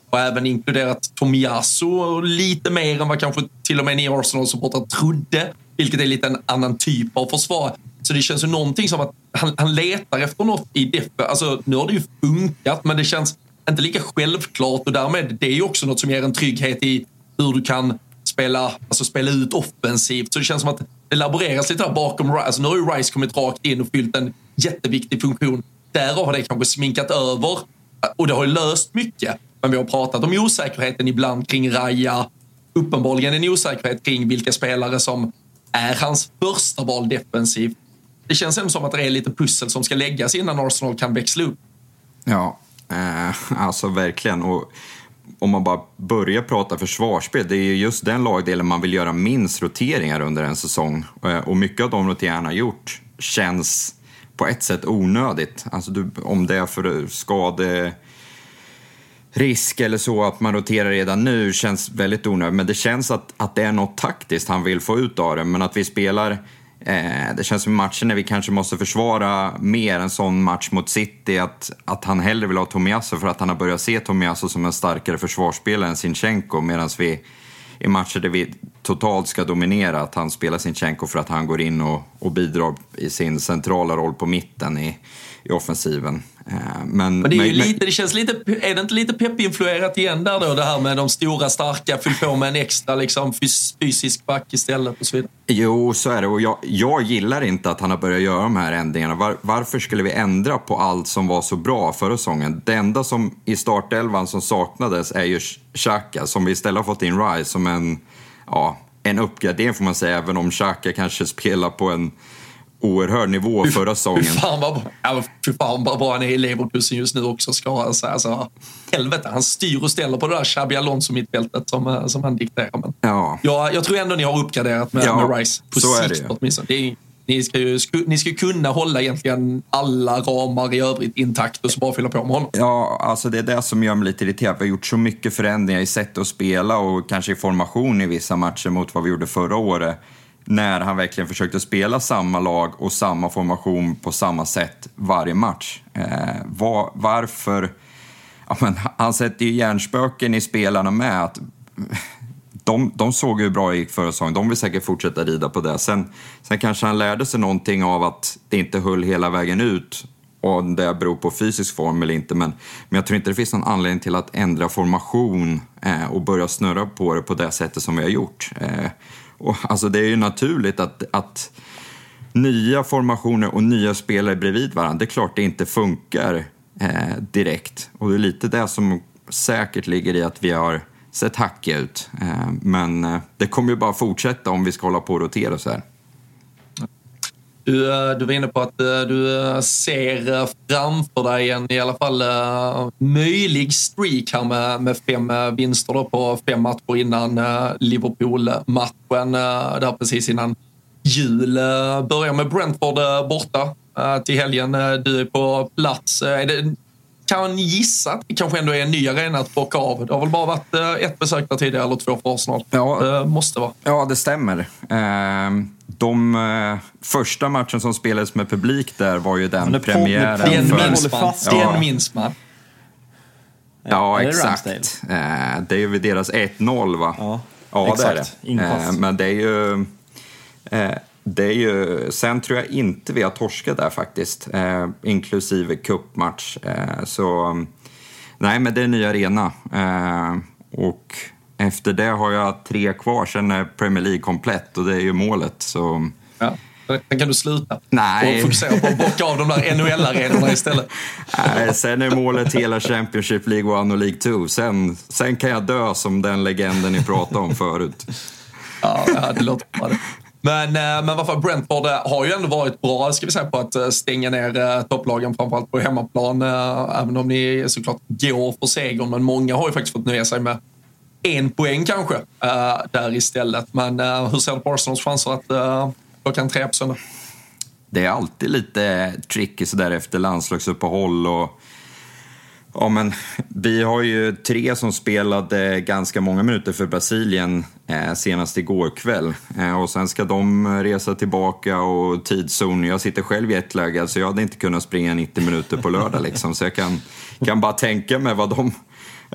och även inkluderat Tomiyasu lite mer än vad kanske till och med ni Arsenal-supportrar trodde, vilket är lite en annan typ av försvar. Så det känns ju någonting som att han, han letar efter något i def. Alltså, nu har det ju funkat, men det känns inte lika självklart och därmed det är ju också något som ger en trygghet i hur du kan spela, alltså spela ut offensivt. Så det känns som att det laboreras lite där bakom Rice. Alltså, nu har ju Rice kommit rakt in och fyllt en jätteviktig funktion. Därav har det kanske sminkat över och det har ju löst mycket. Men vi har pratat om osäkerheten ibland kring Raja. Uppenbarligen en osäkerhet kring vilka spelare som är hans första val defensivt. Det känns ändå som att det är lite pussel som ska läggas innan Arsenal kan växla upp. Ja, eh, alltså verkligen. Och om man bara börjar prata försvarsspel, det är ju just den lagdelen man vill göra minst roteringar under en säsong. Eh, och mycket av de roteringarna har gjort känns på ett sätt onödigt. Alltså du, om det är för skade risk eller så att man roterar redan nu känns väldigt onödigt. Men det känns att, att det är något taktiskt han vill få ut av det. Men att vi spelar, eh, det känns som matcher när vi kanske måste försvara mer en sån match mot City. Att, att han hellre vill ha Tomiasso för att han har börjat se Tomiasso som en starkare försvarsspelare än Sinchenko. Medan vi i matcher där vi totalt ska dominera, att han spelar Sinchenko för att han går in och, och bidrar i sin centrala roll på mitten i, i offensiven. Eh, men, men, det, är ju men, lite, det känns lite, är det inte lite peppinfluerat igen där då? Det här med de stora starka, fyll på med en extra liksom, fysisk back istället och så vidare. Jo, så är det. Och jag, jag gillar inte att han har börjat göra de här ändringarna. Var, varför skulle vi ändra på allt som var så bra förra säsongen? Det enda som i startelvan som saknades är ju Xhaka som vi istället har fått in Rice som en, ja, en uppgradering får man säga, även om Xhaka kanske spelar på en oerhörd nivå förra säsongen. Fy fan vad, ja, fy fan vad bra han är i Leverkusen just nu också ska säga. Alltså, helvete, han styr och ställer på det där Xabi Alonso-mittfältet som, eh, som han dikterar. Men, ja. ja. Jag tror ändå ni har uppgraderat med, ja, med Rice på så sikt åtminstone. Det är, ni ska ju ni ska kunna hålla egentligen alla ramar i övrigt intakt och så bara fylla på med honom. Ja, alltså det är det som gör mig lite irriterad. Vi har gjort så mycket förändringar i sätt att spela och kanske i formation i vissa matcher mot vad vi gjorde förra året när han verkligen försökte spela samma lag och samma formation på samma sätt varje match. Eh, var, varför? Ja, men han sätter ju hjärnspöken i spelarna med. Att, de, de såg hur bra det gick förra säsongen, de vill säkert fortsätta rida på det. Sen, sen kanske han lärde sig någonting av att det inte höll hela vägen ut och det beror på fysisk form eller inte. Men, men jag tror inte det finns någon anledning till att ändra formation eh, och börja snurra på det på det sättet som vi har gjort. Eh, och, alltså det är ju naturligt att, att nya formationer och nya spelare bredvid varandra, det är klart det inte funkar eh, direkt. Och det är lite det som säkert ligger i att vi har sett hackiga ut. Eh, men eh, det kommer ju bara fortsätta om vi ska hålla på och rotera så här. Du, eh, du var inne på att eh, du eh, ser framför dig en i alla fall möjlig streak här med, med fem vinster då på fem matcher innan Liverpool-matchen. Där precis innan jul. Börjar med Brentford borta till helgen. Du är på plats. Är det, kan gissa att det kanske ändå är en ny arena att bocka av. Det har väl bara varit ett besök där tidigare, eller två för Arsenal. Ja, det måste vara. Ja, det stämmer. Ehm, de eh, första matchen som spelades med publik där var ju den premiären. Den för, minns man. Ja. Den minns man. Ja, ja exakt. Eh, det är ju deras 1-0 va? Ja, ja exakt. det är det. Eh, men det är ju... Eh, det är ju, sen tror jag inte vi har torskat där faktiskt, eh, inklusive cupmatch. Eh, så nej, men det är en ny arena. Eh, och efter det har jag tre kvar, sen är Premier League komplett och det är ju målet. Så... Ja. Sen kan du sluta Nej. och fokusera på att bocka av de där NHL-arenorna istället. Nej, sen är målet hela Championship League 1 och League 2. Sen, sen kan jag dö som den legenden ni pratade om förut. Ja, det låter bra det. Men, eh, men varför Brentford eh, har ju ändå varit bra ska vi säga, på att eh, stänga ner topplagen, framförallt på hemmaplan. Även om ni såklart går för segern. Men många har ju faktiskt fått nöja sig med en poäng kanske uh, där istället. Men uh, hur ser du på Arsenals chanser att uh, en trea på söndag? Det är alltid lite tricky sådär efter landslagsuppehåll och Ja, men vi har ju tre som spelade ganska många minuter för Brasilien eh, senast igår kväll. Eh, och sen ska de resa tillbaka och tidszon. Jag sitter själv i ett läge, så jag hade inte kunnat springa 90 minuter på lördag. Liksom. Så jag kan, kan bara tänka mig vad de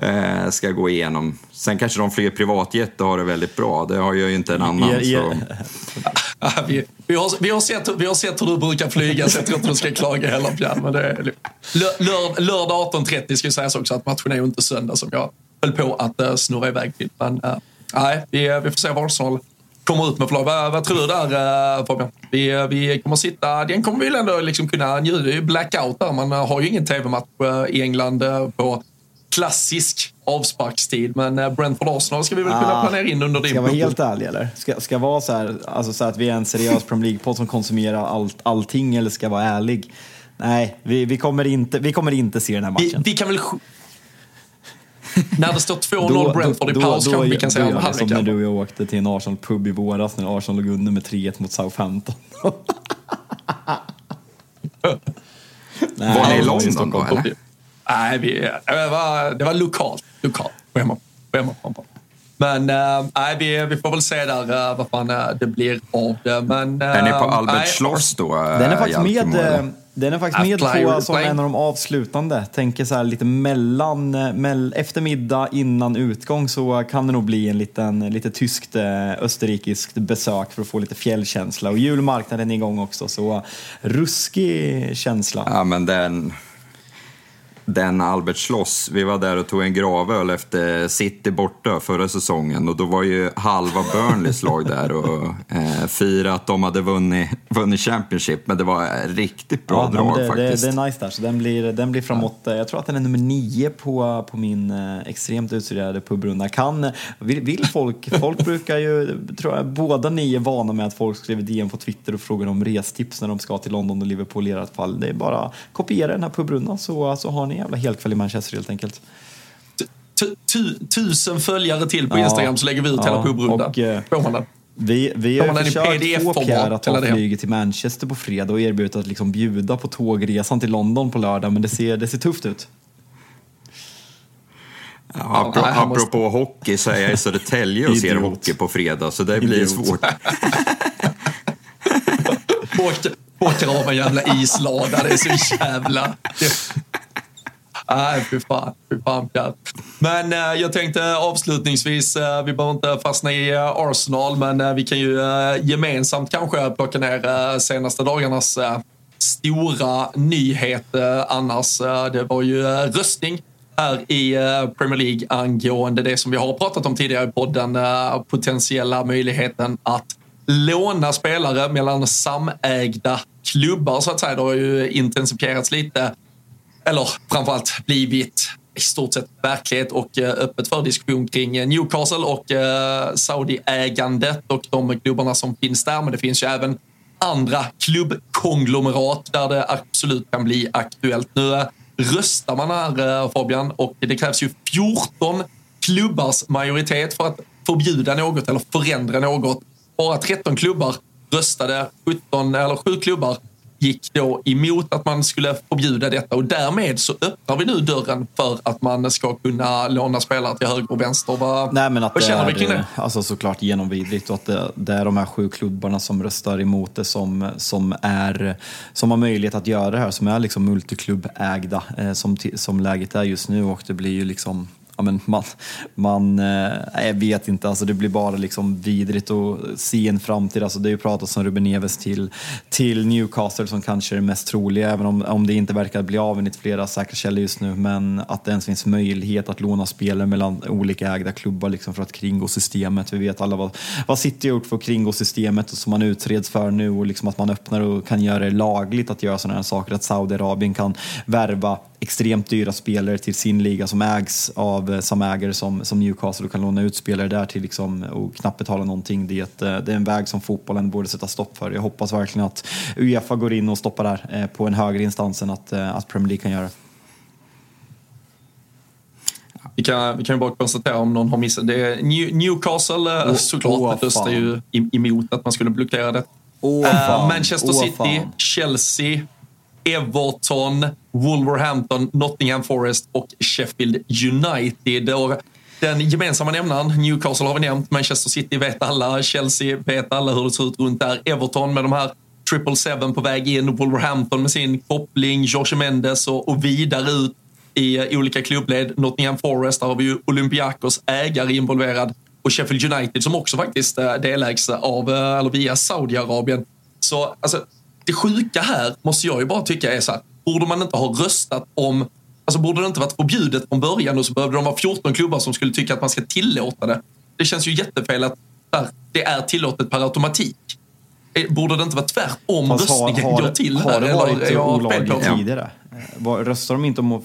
eh, ska gå igenom. Sen kanske de flyger privatjet och har det väldigt bra. Det har jag ju inte en annan. Så. Ja, vi, vi, har, vi, har sett, vi har sett hur du brukar flyga, så jag tror inte du ska klaga heller Pierre. Men det är, lör, lör, lördag 18.30 ska ju sägas också att matchen är ju inte söndag som jag höll på att uh, snurra iväg till. Men uh, nej, vi, vi får se vad Arsenal kommer ut med för lag. Vad, vad tror du där Fabian? Vi, vi kommer sitta, den kommer vi väl ändå liksom kunna njuta. Det är ju blackout där. Man har ju ingen tv-match i England på klassisk avsparkstid. Men eh, Brentford-Arsenal ska vi väl kunna Ah, planera in under din Ska jag vara helt ärlig eller? Ska, ska jag vara så här, alltså så här att vi är en seriös Premier League-podd som konsumerar allt, allting eller ska jag vara ärlig? Nej, vi, vi, kommer inte, vi kommer inte se den här Vi, matchen. vi kan väl... När det står 2-0 Brentford i paus kanske vi kan säga jag det som när halvlek. du och jag åkte till en Arsenal-pub i våras när Arsenal låg under med 3-1 mot Southampton. Nej, Var ni i London då, eller? Nej, vi, det, var, det var lokalt. lokalt på hemma. Men äh, nej, vi, vi får väl se där äh, vad fan äh, det blir av det. Men, äh, Är ni på Albert nej, Schloss då? Den är faktiskt med, eh, den är faktiskt med Apply, på som en av de avslutande. Tänker så här lite mellan, mell, eftermiddag innan utgång så kan det nog bli en liten, lite tyskt österrikiskt besök för att få lite fjällkänsla. Och julmarknaden är igång också så ruskig känsla. Ja, men den, den Albert Schloss, vi var där och tog en gravöl efter City borta förra säsongen och då var ju halva Burnleys lag där och eh, firade att de hade vunnit, vunnit Championship, men det var riktigt bra Ja, drag det, det, faktiskt. det är nice där, så den blir, den blir framåt. eh, Jag tror att den är nummer nio på, på min eh, extremt utstuderade pubrunda. Kan, vill, vill folk, folk brukar ju, tror jag, båda ni är vana med att folk skriver DM på Twitter och frågar om restips när de ska till London och Liverpool i ert fall. Det är bara kopiera den här pubrundan så, så har ni jävla helkväll i Manchester helt enkelt. tu- tu- tusen följare till på Ja, Instagram så lägger vi ut ja, hela pubrundan. eh, Får man den? Vi, vi har försökt få Pierre att ta flyget till Manchester på fredag och erbjudit att liksom bjuda på tågresan till London på lördag, men det ser, det ser tufft ut. Ja, apropå, nej, han måste- apropå hockey så är jag i Södertälje och ser hockey på fredag, så det blir Idiot. svårt. Åker av en jävla islada. Det är så jävla... Nej, fy fan. Fy fan Men eh, jag tänkte avslutningsvis, eh, vi behöver inte fastna i eh, Arsenal, men eh, vi kan ju eh, gemensamt kanske plocka ner eh, senaste dagarnas eh, stora nyhet eh, annars. Eh, det var ju eh, röstning här i eh, Premier League angående det som vi har pratat om tidigare i podden, eh, potentiella möjligheten att låna spelare mellan samägda klubbar så att säga. Det har ju intensifierats lite eller framförallt blivit i stort sett verklighet och eh, öppet för diskussion kring eh, Newcastle och eh, Saudi-ägandet och de klubbarna som finns där. Men det finns ju även andra klubbkonglomerat där det absolut kan bli aktuellt. Nu röstar man här Fabian och det krävs ju 14 klubbars majoritet för att förbjuda något eller förändra något. Bara 13 klubbar röstade, 17 eller 7 klubbar gick då emot att man skulle förbjuda detta och därmed så öppnar vi nu dörren för att man ska kunna låna spelare till höger och vänster. Vad, Nej, men att vad känner vi kring det? alltså, såklart genomvidrigt och att det, det är de här sju klubbarna som röstar emot det som, som, är, som har möjlighet att göra det här, som är liksom multiklubbägda eh, som, som läget är just nu och det blir ju liksom Ja, men man, man, eh, jag vet inte, alltså det blir bara liksom vidrigt att se en framtid. Alltså det är ju pratat om Ruben Neves till, till Newcastle som kanske är det mest troliga, även om, om det inte verkar bli av enligt flera säkra källor just nu. Men att det ens finns möjlighet att låna spelare mellan olika ägda klubbar liksom för att kringgå systemet. Vi vet alla vad, vad City har gjort för att kringgå systemet och som man utreds för nu och liksom att man öppnar och kan göra det lagligt att göra sådana här saker. Att Saudiarabien kan värva extremt dyra spelare till sin liga som ägs av eh, samma ägare som, som Newcastle och kan låna ut spelare där till liksom, och knappt betala någonting. Det är, ett, eh, det är en väg som fotbollen borde sätta stopp för. Jag hoppas verkligen att Uefa går in och stoppar där eh, på en högre instans än att, att Premier League kan göra. Vi kan, vi kan ju bara konstatera om någon har missat. Det är New, Newcastle Åh, såklart åh, röstar ju em- emot att man skulle blockera det. Eh, fan. Manchester Åh, City, fan. Chelsea, Everton, Wolverhampton, Nottingham Forest och Sheffield United. Och den gemensamma nämnaren, Newcastle har vi nämnt, Manchester City vet alla, Chelsea vet alla hur det ser ut runt där. Everton med de här triple seven på väg in, Wolverhampton med sin koppling, Jorge Mendes och, och vidare ut eh, i olika klubbled. Nottingham Forest, där har vi ju Olympiakos ägare involverad och Sheffield United som också faktiskt eh, delägs av, eh, eller via Saudiarabien. Så alltså, det sjuka här måste jag ju bara tycka är så här, borde man inte ha röstat om Alltså borde det inte varit förbjudet från början och så behövde de vara 14 klubbar som skulle tycka att man ska tillåta det. Det känns ju jättefel att det är tillåtet per automatik. Eh, borde det inte vara tvärtom Fast röstningen har, har, går till har här? det varit Eller olagligt tidigare? Var- Röstar de inte om att...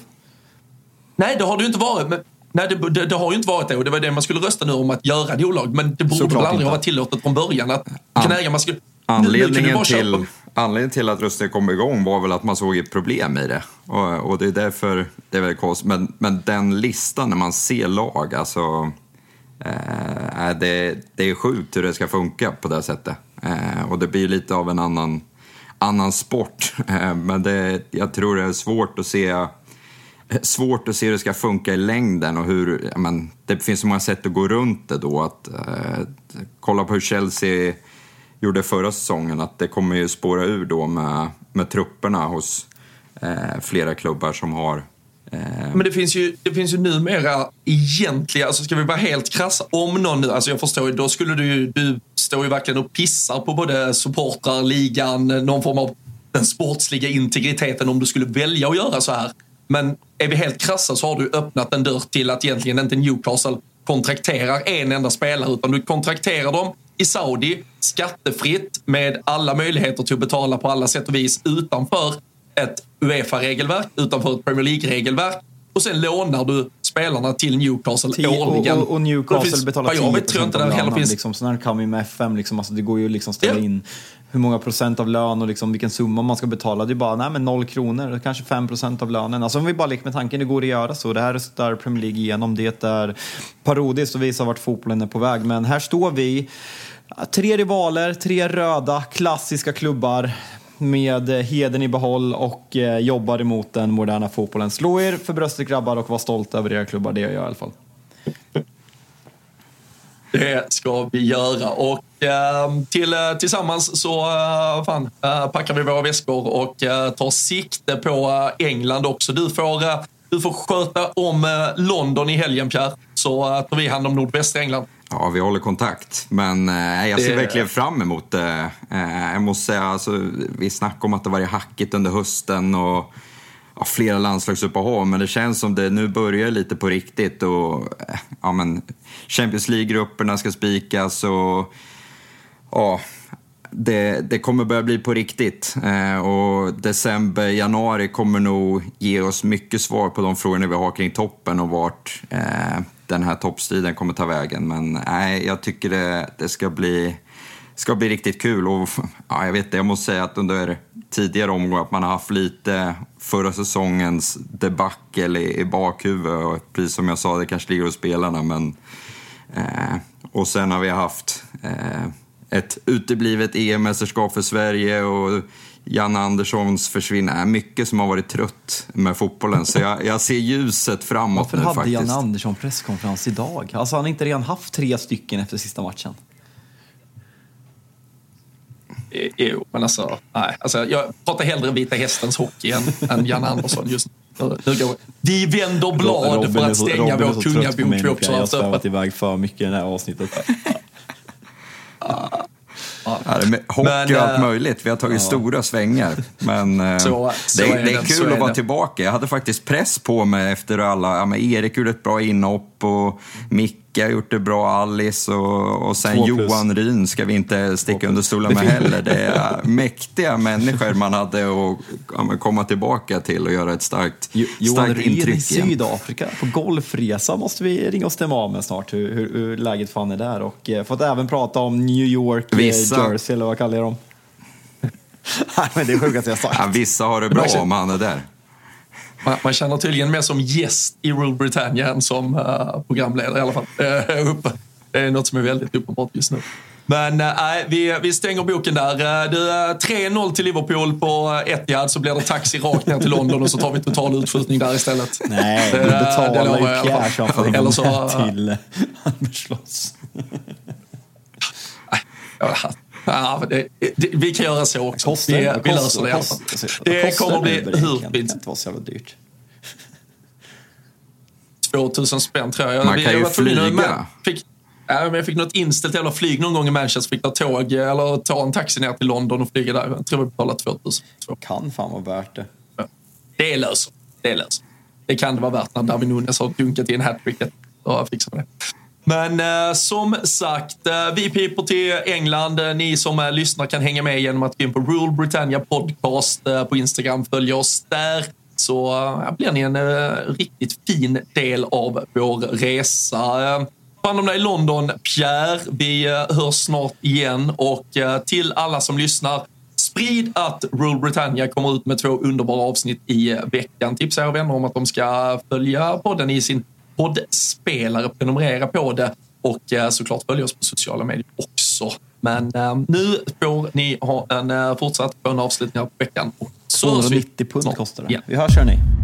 Nej, det har det ju inte varit. Men, nej, det, det, det har ju inte varit det och det var det man skulle rösta nu om att göra det olagligt. Men det borde Såklart väl aldrig inte. ha varit tillåtet från början att kan äga, man skulle, nu- nu Anledningen bara köpa- till, anledningen till att rösten kom igång var väl att man såg ett problem i det. Och, och det är därför det är väldigt konstigt. Men, men den listan när man ser lag, alltså... Eh, det, det är sjukt hur det ska funka på det sättet. Eh, och det blir lite av en annan, annan sport. Eh, men det, jag tror det är svårt att se svårt att se hur det ska funka i längden och hur, men, det finns så många sätt att gå runt det då. Att, eh, kolla på hur Chelsea gjorde förra säsongen, att det kommer ju spåra ur då med, med trupperna hos eh, flera klubbar som har eh, Men det finns ju, det finns ju numera egentliga, alltså ska vi vara helt krassa, om någon nu, alltså jag förstår ju, då skulle du ju, du står ju verkligen och pissar på både supportrar, ligan, någon form av den sportsliga integriteten om du skulle välja att göra så här. Men är vi helt krassa så har du öppnat en dörr till att egentligen inte Newcastle kontrakterar en enda spelare utan du kontrakterar dem i Saudi skattefritt med alla möjligheter till att betala på alla sätt och vis utanför ett Uefa-regelverk, utanför ett Premier League-regelverk och sen lånar du spelarna till Newcastle Tio- och, årligen. och, och Newcastle finns- betalar vad 10 jag vet tror inte av det heller finns Liksom, kan vi med FM, liksom, alltså, det går ju liksom att ställa Ja. in hur många procent av lön och liksom vilken summa man ska betala. Det är bara nej, men noll kronor, kanske 5 procent av lönen. Alltså, om vi bara leker med tanken, det går att göra så. Det här röstar Premier League igenom. Det är parodiskt och visar vart fotbollen är på väg. Men här står vi, tre rivaler, tre röda klassiska klubbar med heden i behåll och eh, jobbar emot den moderna fotbollen. Slå er för bröstet grabbar och var stolta över era klubbar, det gör jag i alla fall. Det ska vi göra. Och till, eh, tillsammans så eh, fan, eh, packar vi våra väskor och tar sikte på England också. Du får, du får sköta om London i helgen, Pierre. Så tar vi hand om nordvästra England. Ja, vi håller kontakt. Men eh, jag ser Det- verkligen fram emot det. Eh, jag måste säga, alltså, vi snackade om att det varit hackigt under hösten och ja, flera landslagsuppehåll. Men det känns som det nu börjar lite på riktigt. Och, ja, men, Champions League-grupperna ska spikas och ja, det, det kommer börja bli på riktigt. Eh, och december, januari kommer nog ge oss mycket svar på de frågorna vi har kring toppen och vart eh, den här toppstriden kommer ta vägen. Men nej, jag tycker det, det ska bli ska bli riktigt kul. Och, ja, jag vet det, jag måste säga att under tidigare omgångar att man har haft lite förra säsongens debacle i, i bakhuvudet. Och precis som jag sa, det kanske ligger hos spelarna. Men, eh, och sen har vi haft eh, ett uteblivet EM-mästerskap för Sverige och Janne Anderssons försvinnande. Mycket som har varit trött med fotbollen. Så jag, jag ser ljuset framåt Varför nu hade faktiskt. Janne Andersson presskonferens idag? Alltså han har inte redan haft tre stycken efter sista matchen. Jo, men alltså, nej. Alltså, jag pratar hellre Vita Hästens hockey än, än Jan Andersson just nu. Nu går, vi vänder blad för att stänga vår kungabok. Vi också Jag har haft öppet. svävat iväg för mycket i det här avsnittet. Ja, hockey Men, och allt eh, möjligt. Vi har tagit stora svängar. Men eh, Så- så det, är det är kul att vara tillbaka. Jag hade faktiskt press på mig efter alla... Ja, men Erik gjorde ett bra inhopp och Micke har gjort det bra, Alice och, och sen. Johan Ryn ska vi inte sticka under stolen med heller. Det är mäktiga människor man hade att komma tillbaka till och göra ett starkt, Jo- Johan starkt Ryn i intryck igen. Sydafrika på golfresa måste vi ringa och stämma av med snart hur, hur, hur läget fan är där. Och eh, fått även prata om New York, eh, Vissa- Jersey eller vad kallar jag dem? Nej men det är sjukaste jag sagt. Ja, vissa har det bra om han är där. Man, man känner tydligen mer som gäst i Rule Britannia än som uh, programledare i alla fall. Uh. Det är något som är väldigt uppenbart just nu. Men nej, äh, vi, vi stänger boken där. Eh, du, 3-0 till Liverpool på Etihad så blir det taxi rakt ner till London och så tar vi total utskjutning där istället. Nej, då betalar ju Pierre som får hänga med till Albertsloss. Ja, det, det, vi kan göra så också. Kostar, vi, vi löser det i alla fall. Det kommer bli hur fint. Det inte vara så jävla dyrt. 2000 spänn tror jag. Man kan jag ju flyga. Fick, ja, men jag fick något inställt jävla flyg någon gång i Manchester. Fick ta tåg eller ta en taxi ner till London och flyga där. Jag tror vi betalade 2000. Kan fan vara värt det. Ja. Det löser det. Löser. Det kan det vara värt när Darwin Nunes har dunkat in hattricket. Då fixar det. Men eh, som sagt, eh, vi piper till England. Eh, ni som eh, lyssnar kan hänga med genom att gå in på Rule Britannia Podcast eh, på Instagram. Följ oss där. Så eh, blir ni en eh, riktigt fin del av vår resa. Eh, hand om dig i London, Pierre. Vi eh, hörs snart igen och eh, till alla som lyssnar Sprid att Rule Britannia kommer ut med två underbara avsnitt i eh, veckan. Tipsa era vänner om att de ska följa podden i sin poddspelare, prenumerera på det och eh, såklart följa oss på sociala medier också. Men eh, nu får ni ha en eh, fortsatt skön avslutning på veckan. Så 290 pund kostar det. Ja. Vi hörs hörni.